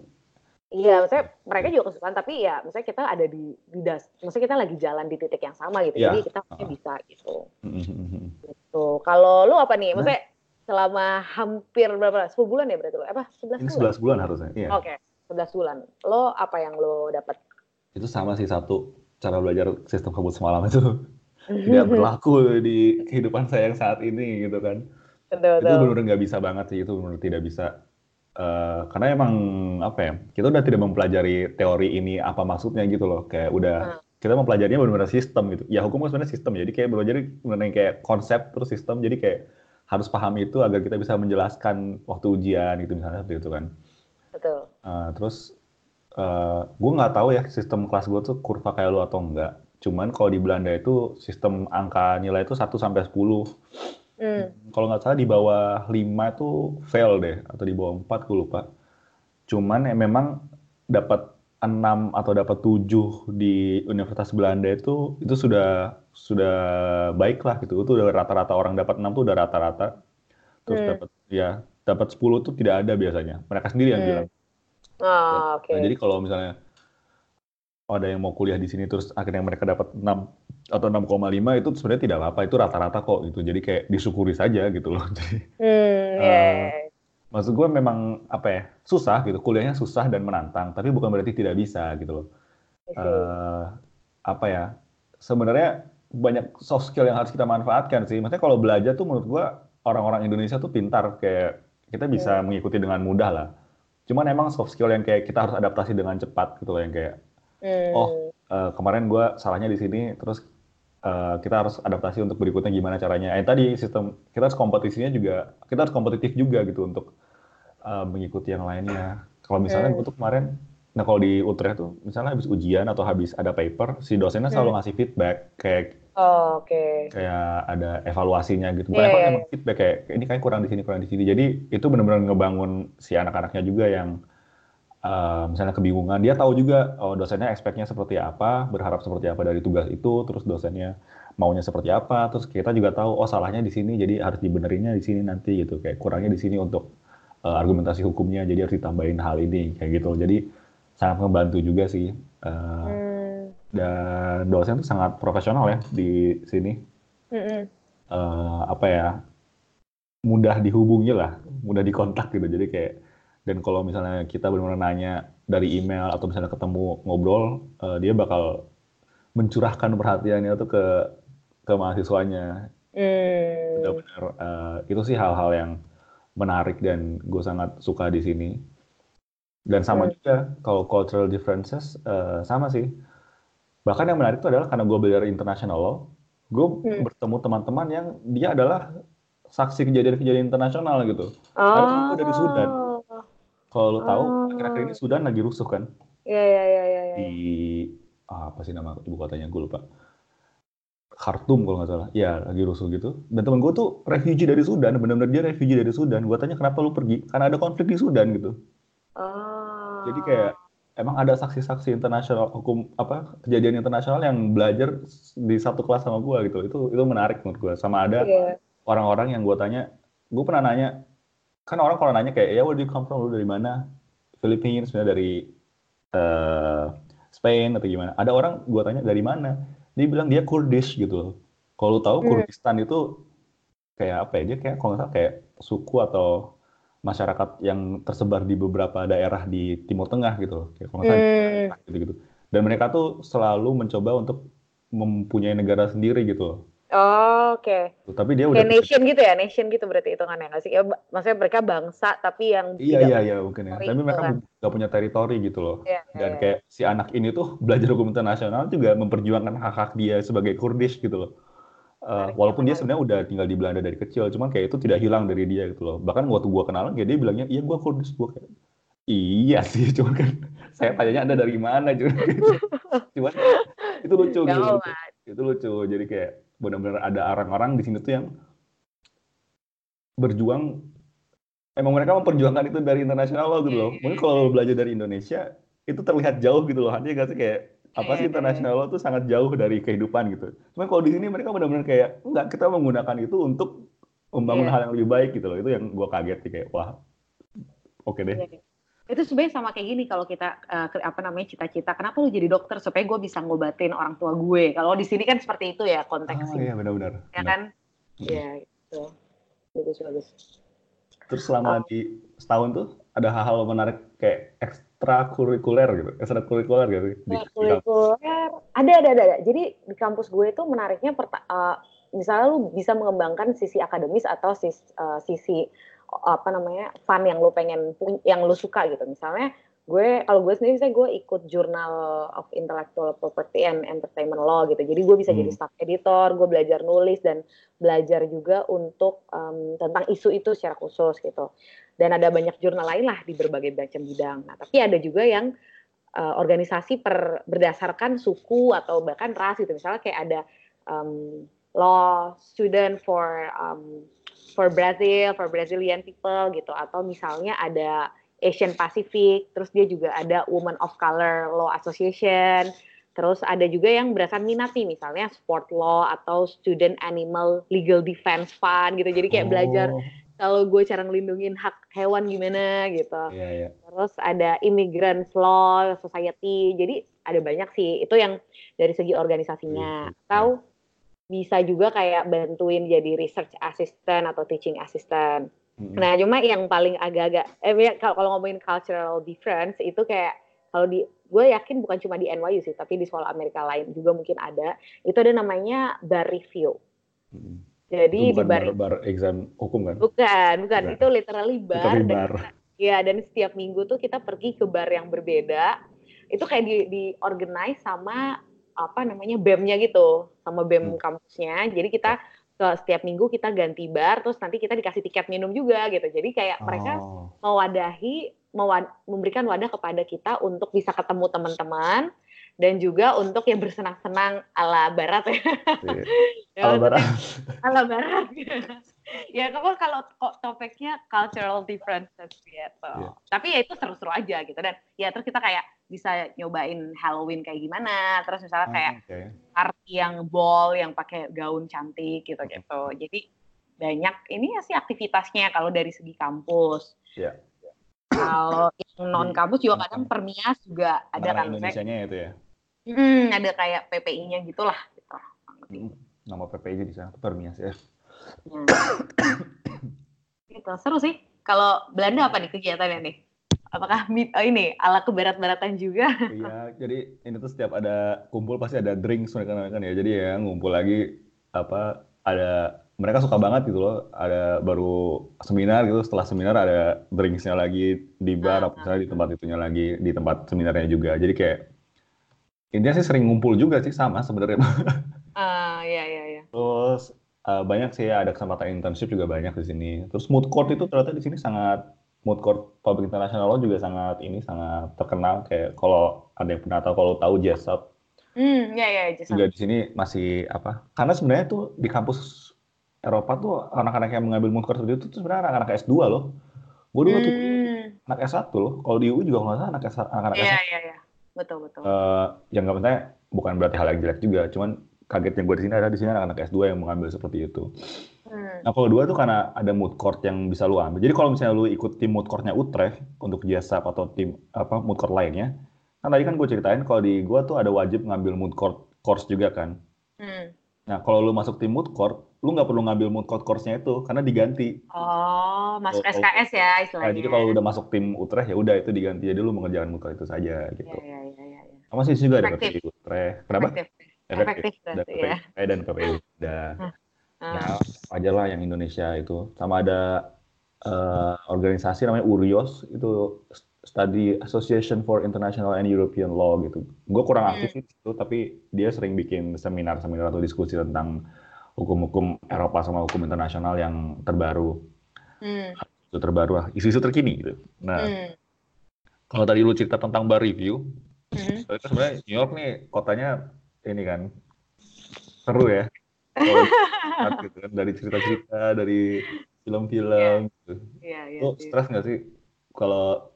iya maksudnya mereka juga kesukaan tapi ya maksudnya kita ada di di das maksudnya kita lagi jalan di titik yang sama gitu ya. jadi kita uh. bisa gitu mm-hmm. gitu kalau lu apa nih maksudnya nah. selama hampir berapa? 10 bulan ya berarti lo? Apa 11 Ini bulan? 11 bulan harusnya. Iya. Oke, 11 bulan. Lo apa yang lo dapat? Itu sama sih satu cara belajar sistem kabut semalam itu tidak berlaku di kehidupan saya yang saat ini gitu kan. Betul, Itu benar-benar nggak bisa banget sih. Itu benar tidak bisa. Eh, karena emang apa ya? Kita udah tidak mempelajari teori ini apa maksudnya gitu loh. Kayak udah Hmm. kita mempelajarinya benar-benar sistem gitu. Ya hukum kan sebenarnya sistem. Jadi kayak belajar benar kayak konsep terus sistem. Jadi kayak harus paham itu agar kita bisa menjelaskan waktu ujian gitu misalnya seperti itu kan. Betul. Uh, terus uh, gue nggak tahu ya sistem kelas gue tuh kurva kayak lu atau enggak. Cuman kalau di Belanda itu sistem angka nilai itu 1 sampai 10. Hmm. Kalau nggak salah di bawah 5 itu fail deh atau di bawah 4 gue lupa. Cuman ya memang dapat 6 atau dapat 7 di Universitas Belanda itu itu sudah sudah baik lah gitu. Itu udah rata-rata orang dapat 6 tuh udah rata-rata. Terus Hmm. dapat ya dapat 10 tuh tidak ada biasanya. Mereka sendiri yang Hmm. bilang. Ah, oke. Nah, jadi kalau misalnya ada yang mau kuliah di sini terus akhirnya mereka dapat 6 atau 6,5 itu sebenarnya tidak apa-apa, itu rata-rata kok gitu. Jadi kayak disyukuri saja gitu loh. Jadi Hmm, ya. Eh, maksud gue memang apa ya, susah gitu. Kuliahnya susah dan menantang, tapi bukan berarti tidak bisa gitu loh. Eh, apa ya? Sebenarnya banyak soft skill yang harus kita manfaatkan sih. Maksudnya kalau belajar tuh menurut gue orang-orang Indonesia tuh pintar kayak kita bisa mengikuti dengan mudah lah. Cuman emang soft skill yang kayak kita harus adaptasi dengan cepat gitu loh yang kayak Hmm. oh eh, kemarin gue salahnya di sini terus eh, kita harus adaptasi untuk berikutnya gimana caranya. Eh tadi sistem kita harus kompetisinya juga kita harus kompetitif juga gitu untuk eh, mengikuti yang lainnya. Kalau misalnya Hmm. gue tuh kemarin, nah kalau di Utrecht tuh misalnya habis ujian atau habis ada paper, si dosennya selalu Hmm. ngasih feedback kayak Oh, oke. kayak ada evaluasinya gitu. Bukan Iya, evaluasi, iya, emang feedback kayak ini kayak kurang di sini kurang di sini. Jadi itu benar-benar ngebangun si anak-anaknya juga yang eh, misalnya kebingungan. Dia tahu juga oh dosennya expect-nya seperti apa, berharap seperti apa dari tugas itu, terus dosennya maunya seperti apa, terus kita juga tahu oh salahnya di sini jadi harus dibenerinnya di sini nanti gitu. Kayak kurangnya di sini untuk eh, argumentasi hukumnya jadi harus ditambahin hal ini kayak gitu. Jadi sangat membantu juga sih. Eh, Hmm. dan dosen tuh sangat profesional ya di sini Hmm. eh, apa ya mudah dihubungi lah, mudah dikontak gitu. Jadi kayak dan kalau misalnya kita benar-benar nanya dari email atau misalnya ketemu ngobrol, eh, dia bakal mencurahkan perhatiannya tuh ke ke mahasiswanya. Hmm. Benar-benar eh, itu sih hal-hal yang menarik dan gue sangat suka di sini. Dan sama Hmm. juga kalau cultural differences eh, sama sih. Bahkan yang menarik itu adalah karena gue belajar international law, gue Hmm. bertemu teman-teman yang dia adalah saksi kejadian-kejadian internasional gitu. Oh. Temen gue dari Sudan. Kalau lo tahu, Oh. akhir-akhir ini Sudan lagi rusuh kan Iya, iya, iya, iya. iya. di ah, apa sih nama ibu kotanya gue lupa. Khartoum kalau nggak salah. Ya lagi rusuh gitu. Dan temen gue tuh refugee dari Sudan, benar-benar dia refugee dari Sudan. Gue tanya kenapa lu pergi? Karena ada konflik di Sudan gitu. Oh. Jadi kayak emang ada saksi-saksi internasional hukum apa kejadian internasional yang belajar di satu kelas sama gue gitu. Itu itu menarik menurut gue. Sama ada Iya. orang-orang yang gue tanya, gue pernah nanya, kan orang kalau nanya kayak, ya where do you come from, lu dari mana? Philippines, sebenarnya dari eh, Spain atau gimana? Ada orang gue tanya dari mana? Dia bilang dia Kurdish gitu loh. Kalau lu tahu Hmm. Kurdistan itu kayak apa ya? Dia kayak kalau nggak salah kayak suku atau masyarakat yang tersebar di beberapa daerah di Timur Tengah gitu loh. Kayak kalau nggak salah Hmm. Irak gitu-gitu. Dan mereka tuh selalu mencoba untuk mempunyai negara sendiri gitu loh. Oh, oke. Tapi dia udah Kayak nation gitu ya, nation gitu berarti hitungannya nggak sih? Ya, maksudnya mereka bangsa tapi yang Iya tidak iya iya mungkin ya. Tapi mereka kan. punya teritori gitu loh. Iya, iya, Dan iya. kayak si anak ini tuh belajar hukum internasional juga memperjuangkan hak-hak dia sebagai Kurdish gitu loh. Menarik, walaupun dia sebenarnya udah tinggal di Belanda dari kecil, cuman kayak itu tidak hilang dari dia gitu loh. Bahkan waktu gua kenalan kayak dia bilangnya, iya gua Kurdish, gua kayak iya sih, cuman kan saya tanyanya anda dari mana cuman, cuman itu lucu gitu, itu lucu. Jadi kayak benar-benar ada orang-orang di sini tuh yang berjuang emang mereka memperjuangkan itu dari internasional loh gitu loh. Iya, Mungkin kalau lo belajar dari Indonesia itu terlihat jauh gitu loh. Hanya gak sih kayak apa sih Iya, iya. internasional law tuh sangat jauh dari kehidupan gitu. Cuman kalau di sini mereka benar-benar kayak enggak kita menggunakan itu untuk membangun Iya. hal yang lebih baik gitu loh. Itu yang gua kaget sih kayak wah oke deh. Iya. Itu sebenarnya sama kayak gini kalau kita eh, ke- apa namanya cita-cita. Kenapa lu jadi dokter supaya gue bisa ngobatin orang tua gue? Kalau di sini kan seperti itu ya Oh konteksnya, iya benar-benar. ya Benar. kan? Iya gitu. bagus bagus terus selama oh. di setahun tuh ada hal-hal menarik kayak ekstrakurikuler gitu ekstrakurikuler gitu ekstrakurikuler ada ada ada jadi di kampus gue itu menariknya uh, misalnya lu bisa mengembangkan sisi akademis atau sisi, uh, sisi apa namanya fun yang lu pengen yang lu suka gitu. Misalnya gue kalau gue sendiri saya gue ikut Journal of Intellectual Property and Entertainment Law gitu. Jadi gue bisa hmm. jadi staff editor gue belajar nulis dan belajar juga untuk um, tentang isu itu secara khusus gitu. Dan ada banyak jurnal lain lah di berbagai macam bidang. Nah tapi ada juga yang uh, organisasi per berdasarkan suku atau bahkan ras gitu. Misalnya kayak ada um, law student for um, for Brazil for Brazilian people gitu atau misalnya ada Asian Pacific, terus dia juga ada Women of Color Law Association, terus ada juga yang berdasarkan minat nih, misalnya sport law atau student animal legal defense fund gitu. Jadi kayak oh. belajar kalau gue cara ngelindungin hak hewan gimana gitu. Yeah, yeah. Terus ada immigrants law society. Jadi ada banyak sih. Itu yang dari segi organisasinya. Yeah. Atau bisa juga kayak bantuin jadi research assistant atau teaching assistant. Hmm. Nah, cuma yang paling agak-agak eh kalau, kalau ngomongin cultural difference itu kayak kalau di gue yakin bukan cuma di NYU sih, tapi di sekolah Amerika lain juga mungkin ada. Itu ada namanya bar review. Hmm. Jadi itu bukan di bar, bar, bar exam hukum kan? Bukan, bukan. bukan. Itu literally bar. Literally bar. Dan, ya, dan setiap minggu tuh kita pergi ke bar yang berbeda. Itu kayak di, di organize sama apa namanya BEM-nya gitu, sama BEM hmm. kampusnya. Jadi kita ke setiap minggu kita ganti bar terus nanti kita dikasih tiket minum juga gitu jadi kayak oh. mereka mewadahi mewad, memberikan wadah kepada kita untuk bisa ketemu teman-teman dan juga untuk yang bersenang-senang ala barat ya. ya ala barat. ala barat. ya kalau kalau topiknya cultural differences gitu. Yeah. Tapi ya itu seru-seru aja gitu dan ya terus kita kayak bisa nyobain Halloween kayak gimana terus misalnya kayak oh, okay. party yang ball yang pakai gaun cantik gitu gitu jadi banyak ini ya sih aktivitasnya kalau dari segi kampus yeah. kalau yang non kampus juga kadang permias juga ada kan Indonesia-nya itu ya hmm, ada kayak PPI-nya gitulah gitu hmm, nama PPI di sana permias ya hmm. gitu seru sih kalau Belanda apa nih kegiatannya nih apakah oh ini ala kebarat-baratan juga? Iya, jadi ini tuh setiap ada kumpul pasti ada drinks mereka kan ya. Jadi ya ngumpul lagi apa ada mereka suka banget gitu loh. Ada baru seminar gitu, setelah seminar ada drinksnya lagi di bar, uh, misalnya di tempat itunya lagi, di tempat seminarnya juga. Jadi kayak intinya sih sering ngumpul juga sih sama sebenarnya. Ah, uh, iya iya iya. Terus uh, banyak sih ada kesempatan internship juga banyak di sini. Terus mood court itu ternyata di sini sangat mood court public international law juga sangat ini sangat terkenal kayak kalau ada yang pernah tahu kalau tahu Jessup Hmm, ya ya Jessup. Juga di sini masih apa? Karena sebenarnya tuh di kampus Eropa tuh anak-anak yang mengambil mood court itu tuh sebenarnya anak-anak S2 loh. Gue dulu hmm. tuh anak S1 loh. Kalau di UI juga nggak salah anak S anak-anak S1. Iya iya iya. Betul betul. Uh, yang nggak penting bukan berarti hal yang jelek juga, cuman kagetnya gue di sini ada di sini anak-anak S2 yang mengambil seperti itu. Hmm. Nah kalau dua tuh karena ada mood court yang bisa lu ambil. Jadi kalau misalnya lu ikut tim mood courtnya Utrecht untuk jasa atau tim apa mood court lainnya, kan tadi kan gue ceritain kalau di gue tuh ada wajib ngambil mood court course juga kan. Hmm. Nah kalau lu masuk tim mood court, lu nggak perlu ngambil mood court course-nya itu karena diganti. Oh, masuk SKS ya istilahnya. Nah, jadi kalau udah masuk tim Utrecht ya udah itu diganti. Jadi lu mengerjakan mood court itu saja gitu. Iya iya. Ya, ya. Sama sih juga ada PPI Utrecht. Kenapa? Efektif. Efektif, Efektif ya. dan PPI udah. Ya, aja lah yang Indonesia itu. Sama ada uh, organisasi namanya URIOS, itu Study Association for International and European Law gitu. Gue kurang aktif hmm. itu, tapi dia sering bikin seminar-seminar atau diskusi tentang hukum-hukum Eropa sama hukum internasional yang terbaru. Hmm. Itu terbaru lah, isu-isu terkini gitu. Nah, hmm. kalau tadi lu cerita tentang bar review, hmm. sebenarnya New York nih kotanya ini kan seru ya gitu kan dari cerita-cerita dari film-film yeah. gitu. Yeah, yeah, lo stres nggak sih kalau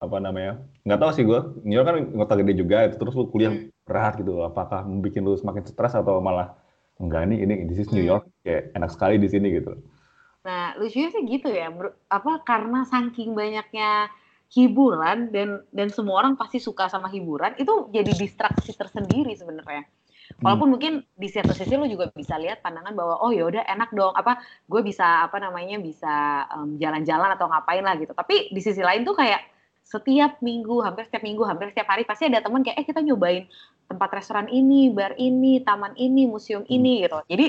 apa namanya nggak tahu sih gue New York kan kota gede juga itu terus lu kuliah hmm. berat gitu apakah bikin lu semakin stres atau malah enggak nih ini di sini New hmm. York kayak enak sekali di sini gitu nah lucunya sih gitu ya apa karena saking banyaknya hiburan dan dan semua orang pasti suka sama hiburan itu jadi distraksi tersendiri sebenarnya Walaupun hmm. mungkin di satu sisi lu juga bisa lihat pandangan bahwa oh ya udah enak dong apa gue bisa apa namanya bisa jalan-jalan um, atau ngapain lah gitu. Tapi di sisi lain tuh kayak setiap minggu, hampir setiap minggu, hampir setiap hari pasti ada teman kayak eh kita nyobain tempat restoran ini, bar ini, taman ini, museum hmm. ini gitu. Jadi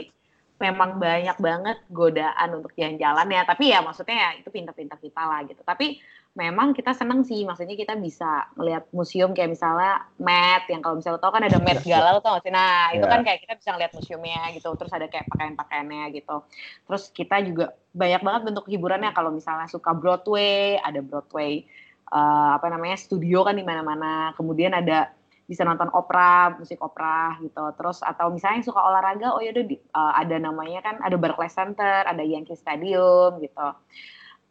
memang banyak banget godaan untuk jalan-jalan ya. Tapi ya maksudnya ya itu pintar-pintar kita lah gitu. Tapi memang kita seneng sih, maksudnya kita bisa melihat museum kayak misalnya Met yang kalau misalnya tau kan ada Met iya. Gala lo tau gak sih? Nah itu yeah. kan kayak kita bisa ngeliat museumnya gitu, terus ada kayak pakaian-pakaiannya gitu. Terus kita juga banyak banget bentuk hiburannya kalau misalnya suka Broadway, ada Broadway uh, apa namanya studio kan di mana-mana. Kemudian ada bisa nonton opera, musik opera gitu. Terus atau misalnya yang suka olahraga, oh yaudah uh, ada namanya kan ada Barclays Center, ada Yankee Stadium gitu.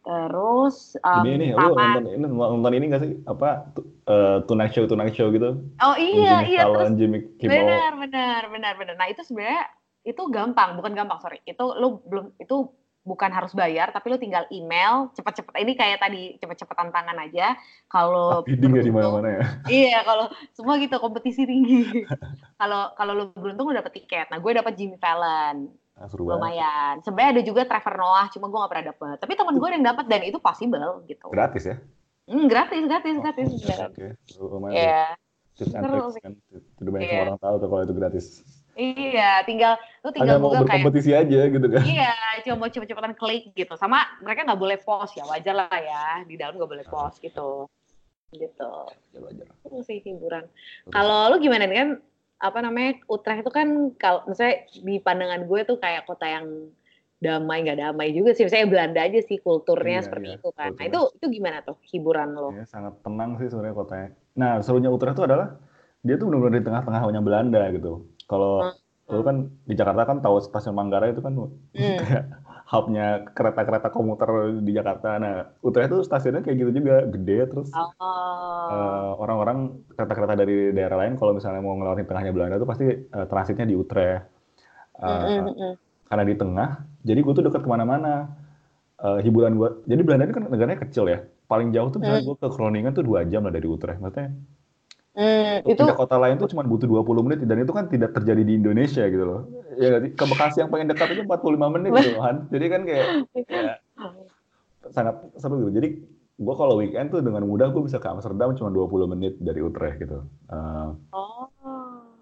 Terus um, ini nih, lu nonton ini nonton ini gak sih apa uh, Tonight Show Tonight Show gitu? Oh iya Jimmy iya. Fallon, Jimmy Kimmel. Benar benar benar benar. Nah itu sebenarnya itu gampang, bukan gampang sorry. Itu lu belum itu bukan harus bayar tapi lu tinggal email cepet-cepet ini kayak tadi cepet-cepetan tangan aja kalau bidding di mana-mana ya iya kalau semua gitu kompetisi tinggi kalau kalau lu beruntung lu dapet tiket nah gue dapet Jimmy Fallon nah, lumayan sebenarnya ada juga Trevor Noah cuma gue gak pernah dapet tapi temen gue yang dapet dan itu possible gitu gratis ya hmm, gratis gratis oh, gratis oke okay. lumayan yeah. tips and tricks kan banyak yeah. orang tahu tuh kalau itu gratis Iya, tinggal lu tinggal Hanya mau berkompetisi kayak, aja gitu kan. Iya, cuma mau cepet-cepetan klik gitu. Sama mereka nggak boleh post ya, wajar lah ya. Di dalam nggak boleh post gitu. Gitu. Wajar, wajar. Itu sih hiburan. Kalau lu gimana nih kan apa namanya Utrecht itu kan kalau misalnya di pandangan gue tuh kayak kota yang damai nggak damai juga sih misalnya Belanda aja sih kulturnya iya, seperti iya. itu kan nah itu itu gimana tuh hiburan lo ya, sangat tenang sih sebenarnya kotanya nah serunya Utrecht itu adalah dia tuh benar-benar di tengah-tengahnya Belanda gitu kalau hmm. lu kan di Jakarta kan tahu stasiun Manggarai itu kan hmm. kayak hubnya kereta-kereta komuter di Jakarta. Nah, Utrecht itu stasiunnya kayak gitu juga, gede terus oh. uh, orang-orang kereta-kereta dari daerah lain kalau misalnya mau ngelewatin tengahnya Belanda itu pasti uh, transitnya di Utrecht. Uh, mm -hmm. Karena di tengah, jadi gue tuh dekat ke mana-mana. Uh, hiburan gue, jadi Belanda ini kan negaranya kecil ya. Paling jauh tuh misalnya mm. gue ke Groningen tuh dua jam lah dari Utrecht. Maksudnya Hmm, itu pindah kota lain tuh cuma butuh 20 menit dan itu kan tidak terjadi di Indonesia gitu loh. Ya ke Bekasi yang paling dekat itu 45 menit gitu kan. Jadi kan kayak ya, sangat seru gitu. Jadi gue kalau weekend tuh dengan mudah gue bisa ke Amsterdam cuma 20 menit dari Utrecht gitu. Uh, oh.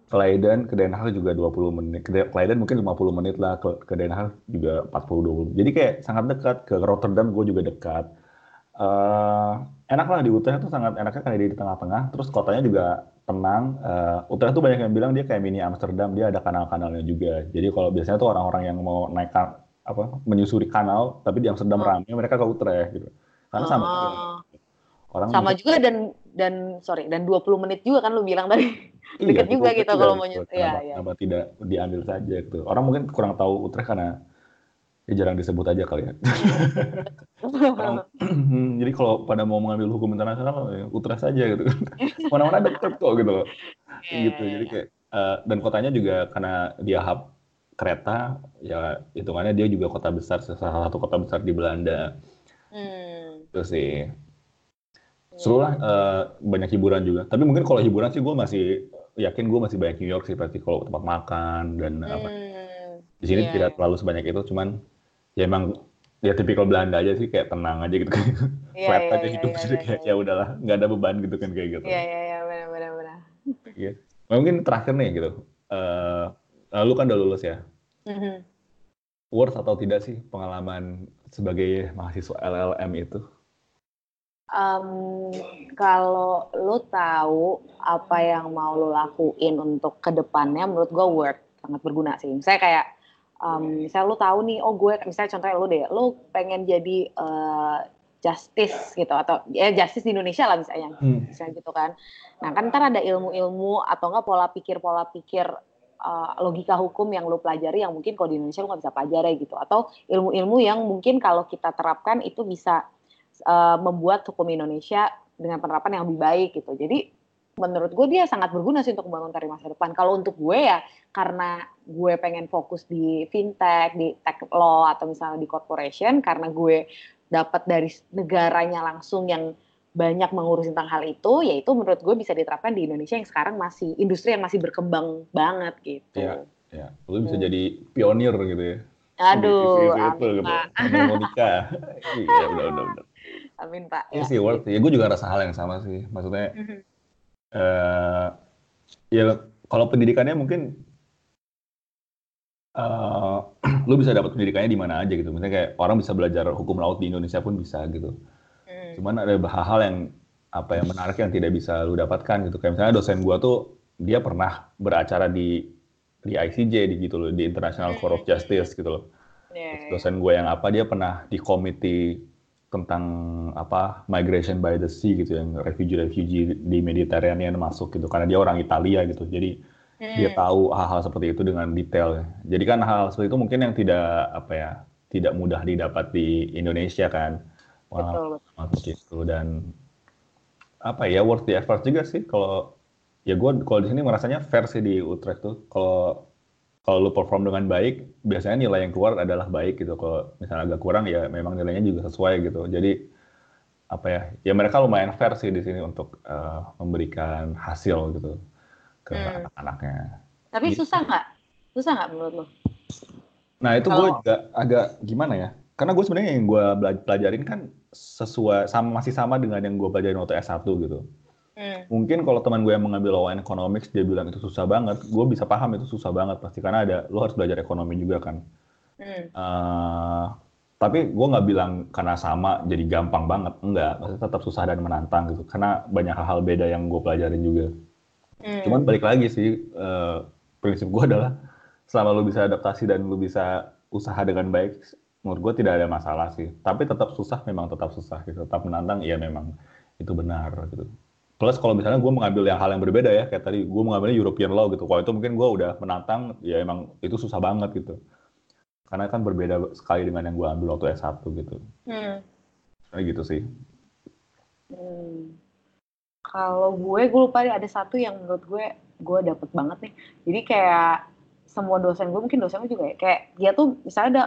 Leiden ke Den Haag juga 20 menit. Ke Leiden mungkin 50 menit lah. Ke, ke Den Haag juga 40 20. Jadi kayak sangat dekat. Ke Rotterdam gue juga dekat. Uh, enak lah di Utrecht tuh sangat enaknya karena dia di tengah-tengah, terus kotanya juga tenang. Uh, Utrecht tuh banyak yang bilang dia kayak mini Amsterdam, dia ada kanal-kanalnya juga. Jadi kalau biasanya tuh orang-orang yang mau naik apa menyusuri kanal, tapi di Amsterdam oh. ramai, mereka ke Utrecht gitu. Karena sama oh. juga. Orang sama juga dan dan sorry dan 20 menit juga kan lu bilang tadi. Iya, Deket juga gitu kalau mau nyusuri. Iya, iya. Kenapa tidak diambil saja gitu. Orang mungkin kurang tahu Utrecht karena ya jarang disebut aja kali ya. jadi kalau pada mau mengambil hukum internasional ya Utrecht saja gitu. Mana-mana deket kok gitu loh. Yeah, gitu. Jadi kayak uh, dan kotanya juga karena dia hub kereta ya hitungannya dia juga kota besar salah satu kota besar di Belanda. Hmm. Itu sih. Seru lah uh, banyak hiburan juga. Tapi mungkin kalau hiburan sih gue masih yakin gue masih banyak New York sih pasti kalau tempat makan dan hmm. apa. Di sini yeah. tidak terlalu sebanyak itu, cuman ya emang ya tipikal Belanda aja sih kayak tenang aja gitu kan. Yeah, flat yeah, aja yeah, hidup yeah, jadi yeah, kayak yeah. ya udahlah nggak ada beban gitu kan kayak gitu. Iya iya iya benar benar benar. Iya. Mungkin terakhir nih gitu uh, lu kan udah lulus ya. Mm-hmm. worth atau tidak sih pengalaman sebagai mahasiswa LLM itu? Um, kalau lu tahu apa yang mau lu lakuin untuk ke depannya menurut gue worth sangat berguna sih. Saya kayak um, misalnya lu tahu nih oh gue misalnya contohnya lu deh lu pengen jadi uh, justice gitu atau ya justice di Indonesia lah misalnya hmm. misalnya gitu kan. Nah kan ntar ada ilmu-ilmu atau enggak pola pikir pola pikir uh, logika hukum yang lu pelajari yang mungkin kalau di Indonesia lu nggak bisa pelajari gitu. Atau ilmu-ilmu yang mungkin kalau kita terapkan itu bisa uh, membuat hukum Indonesia dengan penerapan yang lebih baik gitu. Jadi menurut gue dia sangat berguna sih untuk membangun karir masa depan. Kalau untuk gue ya karena gue pengen fokus di fintech, di tech law atau misalnya di corporation karena gue dapat dari negaranya langsung yang banyak mengurusin tentang hal itu, yaitu menurut gue bisa diterapkan di Indonesia yang sekarang masih industri yang masih berkembang banget gitu. Iya, ya. Lu bisa hmm. jadi pionir gitu ya. Aduh, amin, gitu. Pak. Monica. iya, udah, udah, udah. Amin, Pak. Iya ya. sih, worth Ya, gue juga rasa hal yang sama sih. Maksudnya, mm -hmm. Uh, ya kalau pendidikannya mungkin uh, lu bisa dapat pendidikannya di mana aja gitu. Misalnya kayak orang bisa belajar hukum laut di Indonesia pun bisa gitu. Hmm. Cuman ada hal-hal yang apa yang menarik yang tidak bisa lu dapatkan gitu. Kayak misalnya dosen gua tuh dia pernah beracara di di ICJ di gitu loh, di International Court of hmm. Justice gitu loh. Yeah, dosen gue yang apa dia pernah di komite tentang apa migration by the sea gitu yang refugee refugee di Mediterranean masuk gitu karena dia orang Italia gitu jadi hmm. dia tahu hal-hal seperti itu dengan detail. Jadi kan hal, -hal seperti itu mungkin yang tidak apa ya tidak mudah didapat di Indonesia kan. Wah, betul. gitu dan apa ya worth the effort juga sih kalau ya gue kalau di sini merasanya sih di Utrecht tuh kalau kalau lu perform dengan baik biasanya nilai yang keluar adalah baik gitu kalau misalnya agak kurang ya memang nilainya juga sesuai gitu jadi apa ya ya mereka lumayan fair sih di sini untuk uh, memberikan hasil gitu ke hmm. anak-anaknya. Tapi gitu. susah nggak? Susah nggak menurut lo? Nah itu gue juga agak gimana ya? Karena gue sebenarnya yang gue pelajarin kan sesuai sama masih sama dengan yang gue pelajarin waktu S1 gitu. Hmm. Mungkin kalau teman gue yang mengambil law economics dia bilang itu susah banget, gue bisa paham itu susah banget pasti karena ada lo harus belajar ekonomi juga kan. Hmm. Uh, tapi gue nggak bilang karena sama jadi gampang banget, enggak, pasti tetap susah dan menantang gitu karena banyak hal-hal beda yang gue pelajarin juga. Hmm. Cuman balik lagi sih uh, prinsip gue adalah selama lu bisa adaptasi dan lu bisa usaha dengan baik, menurut gue tidak ada masalah sih. Tapi tetap susah memang tetap susah gitu. Tetap menantang ya memang itu benar gitu. Plus kalau misalnya gue mengambil yang hal yang berbeda ya, kayak tadi gue mengambilnya European Law gitu. Kalau itu mungkin gue udah menantang, ya emang itu susah banget gitu. Karena kan berbeda sekali dengan yang gue ambil waktu S1 gitu. Hmm. Kayak gitu sih. Hmm. Kalau gue, gue lupa ada satu yang menurut gue gue dapet banget nih. Jadi kayak semua dosen gue mungkin dosen gue juga ya kayak dia tuh misalnya ada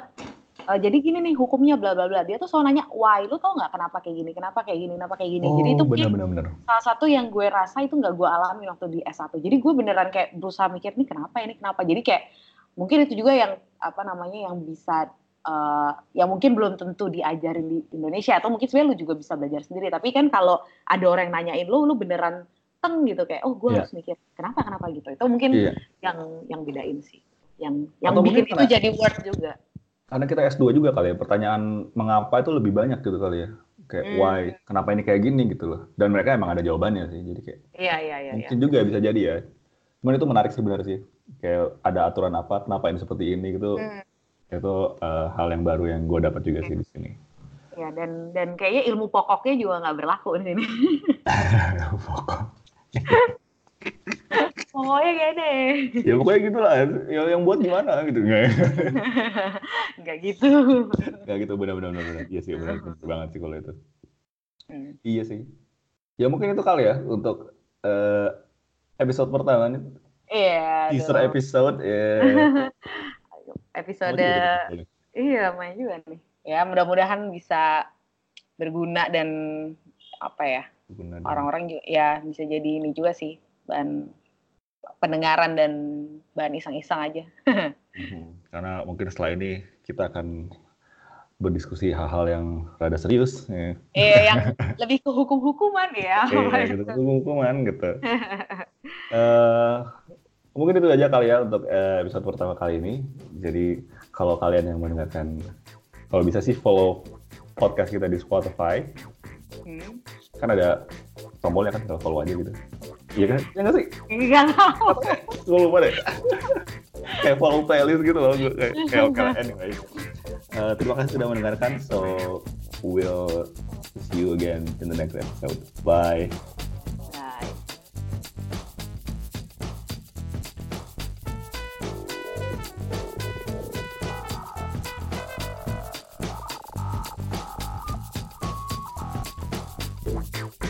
uh, jadi gini nih hukumnya bla bla bla. Dia tuh selalu nanya why lu tau nggak kenapa kayak gini kenapa kayak gini kenapa kayak gini? Oh, jadi itu bener, bener, bener. salah satu yang gue rasa itu nggak gue alami waktu di S1 jadi gue beneran kayak berusaha mikir nih kenapa ini kenapa? Jadi kayak mungkin itu juga yang apa namanya yang bisa uh, yang mungkin belum tentu diajarin di Indonesia. Atau mungkin sebenarnya lu juga bisa belajar sendiri. Tapi kan kalau ada orang yang nanyain lu lu beneran teng gitu kayak oh gue yeah. harus mikir kenapa kenapa? gitu. Itu mungkin yeah. yang yang bedain sih. Yang yang atau bikin itu jadi word juga karena kita S2 juga kali ya pertanyaan mengapa itu lebih banyak gitu kali ya kayak hmm. why kenapa ini kayak gini gitu loh dan mereka emang ada jawabannya sih jadi kayak iya iya iya mungkin ya. juga bisa jadi ya cuman itu menarik sebenarnya sih kayak ada aturan apa kenapa ini seperti ini gitu hmm itu uh, hal yang baru yang gue dapat juga sih di sini. Ya dan dan kayaknya ilmu pokoknya juga nggak berlaku di sini. Pokok. pokoknya deh. Ya pokoknya gitu lah. Yang, yang buat gimana gitu. Nggak gitu. Nggak gitu benar-benar benar. Iya sih benar, banget sih kalau itu. Hmm. Iya sih. Ya mungkin itu kali ya untuk uh, episode pertama nih. Iya. Teaser episode ya episode oh, iya main juga nih ya mudah-mudahan bisa berguna dan apa ya orang-orang juga ya bisa jadi ini juga sih bahan pendengaran dan bahan iseng-iseng aja mhm. karena mungkin setelah ini kita akan berdiskusi hal-hal yang rada serius. Ya. Iya, yang lebih ke hukum-hukuman ya. Iya, gitu, hukum-hukuman gitu. uh, mungkin itu aja kali ya untuk eh, episode pertama kali ini. Jadi kalau kalian yang mendengarkan, kalau bisa sih follow podcast kita di Spotify. Hmm. Kan ada tombolnya kan, kalau follow aja gitu. Iya kan? Ya nggak sih? Iya tahu. Gue lupa deh. kayak follow playlist gitu loh. Kayak, kayak oke okay, anyway. Uh, terima kasih sudah mendengarkan. So, we'll see you again in the next episode. Bye.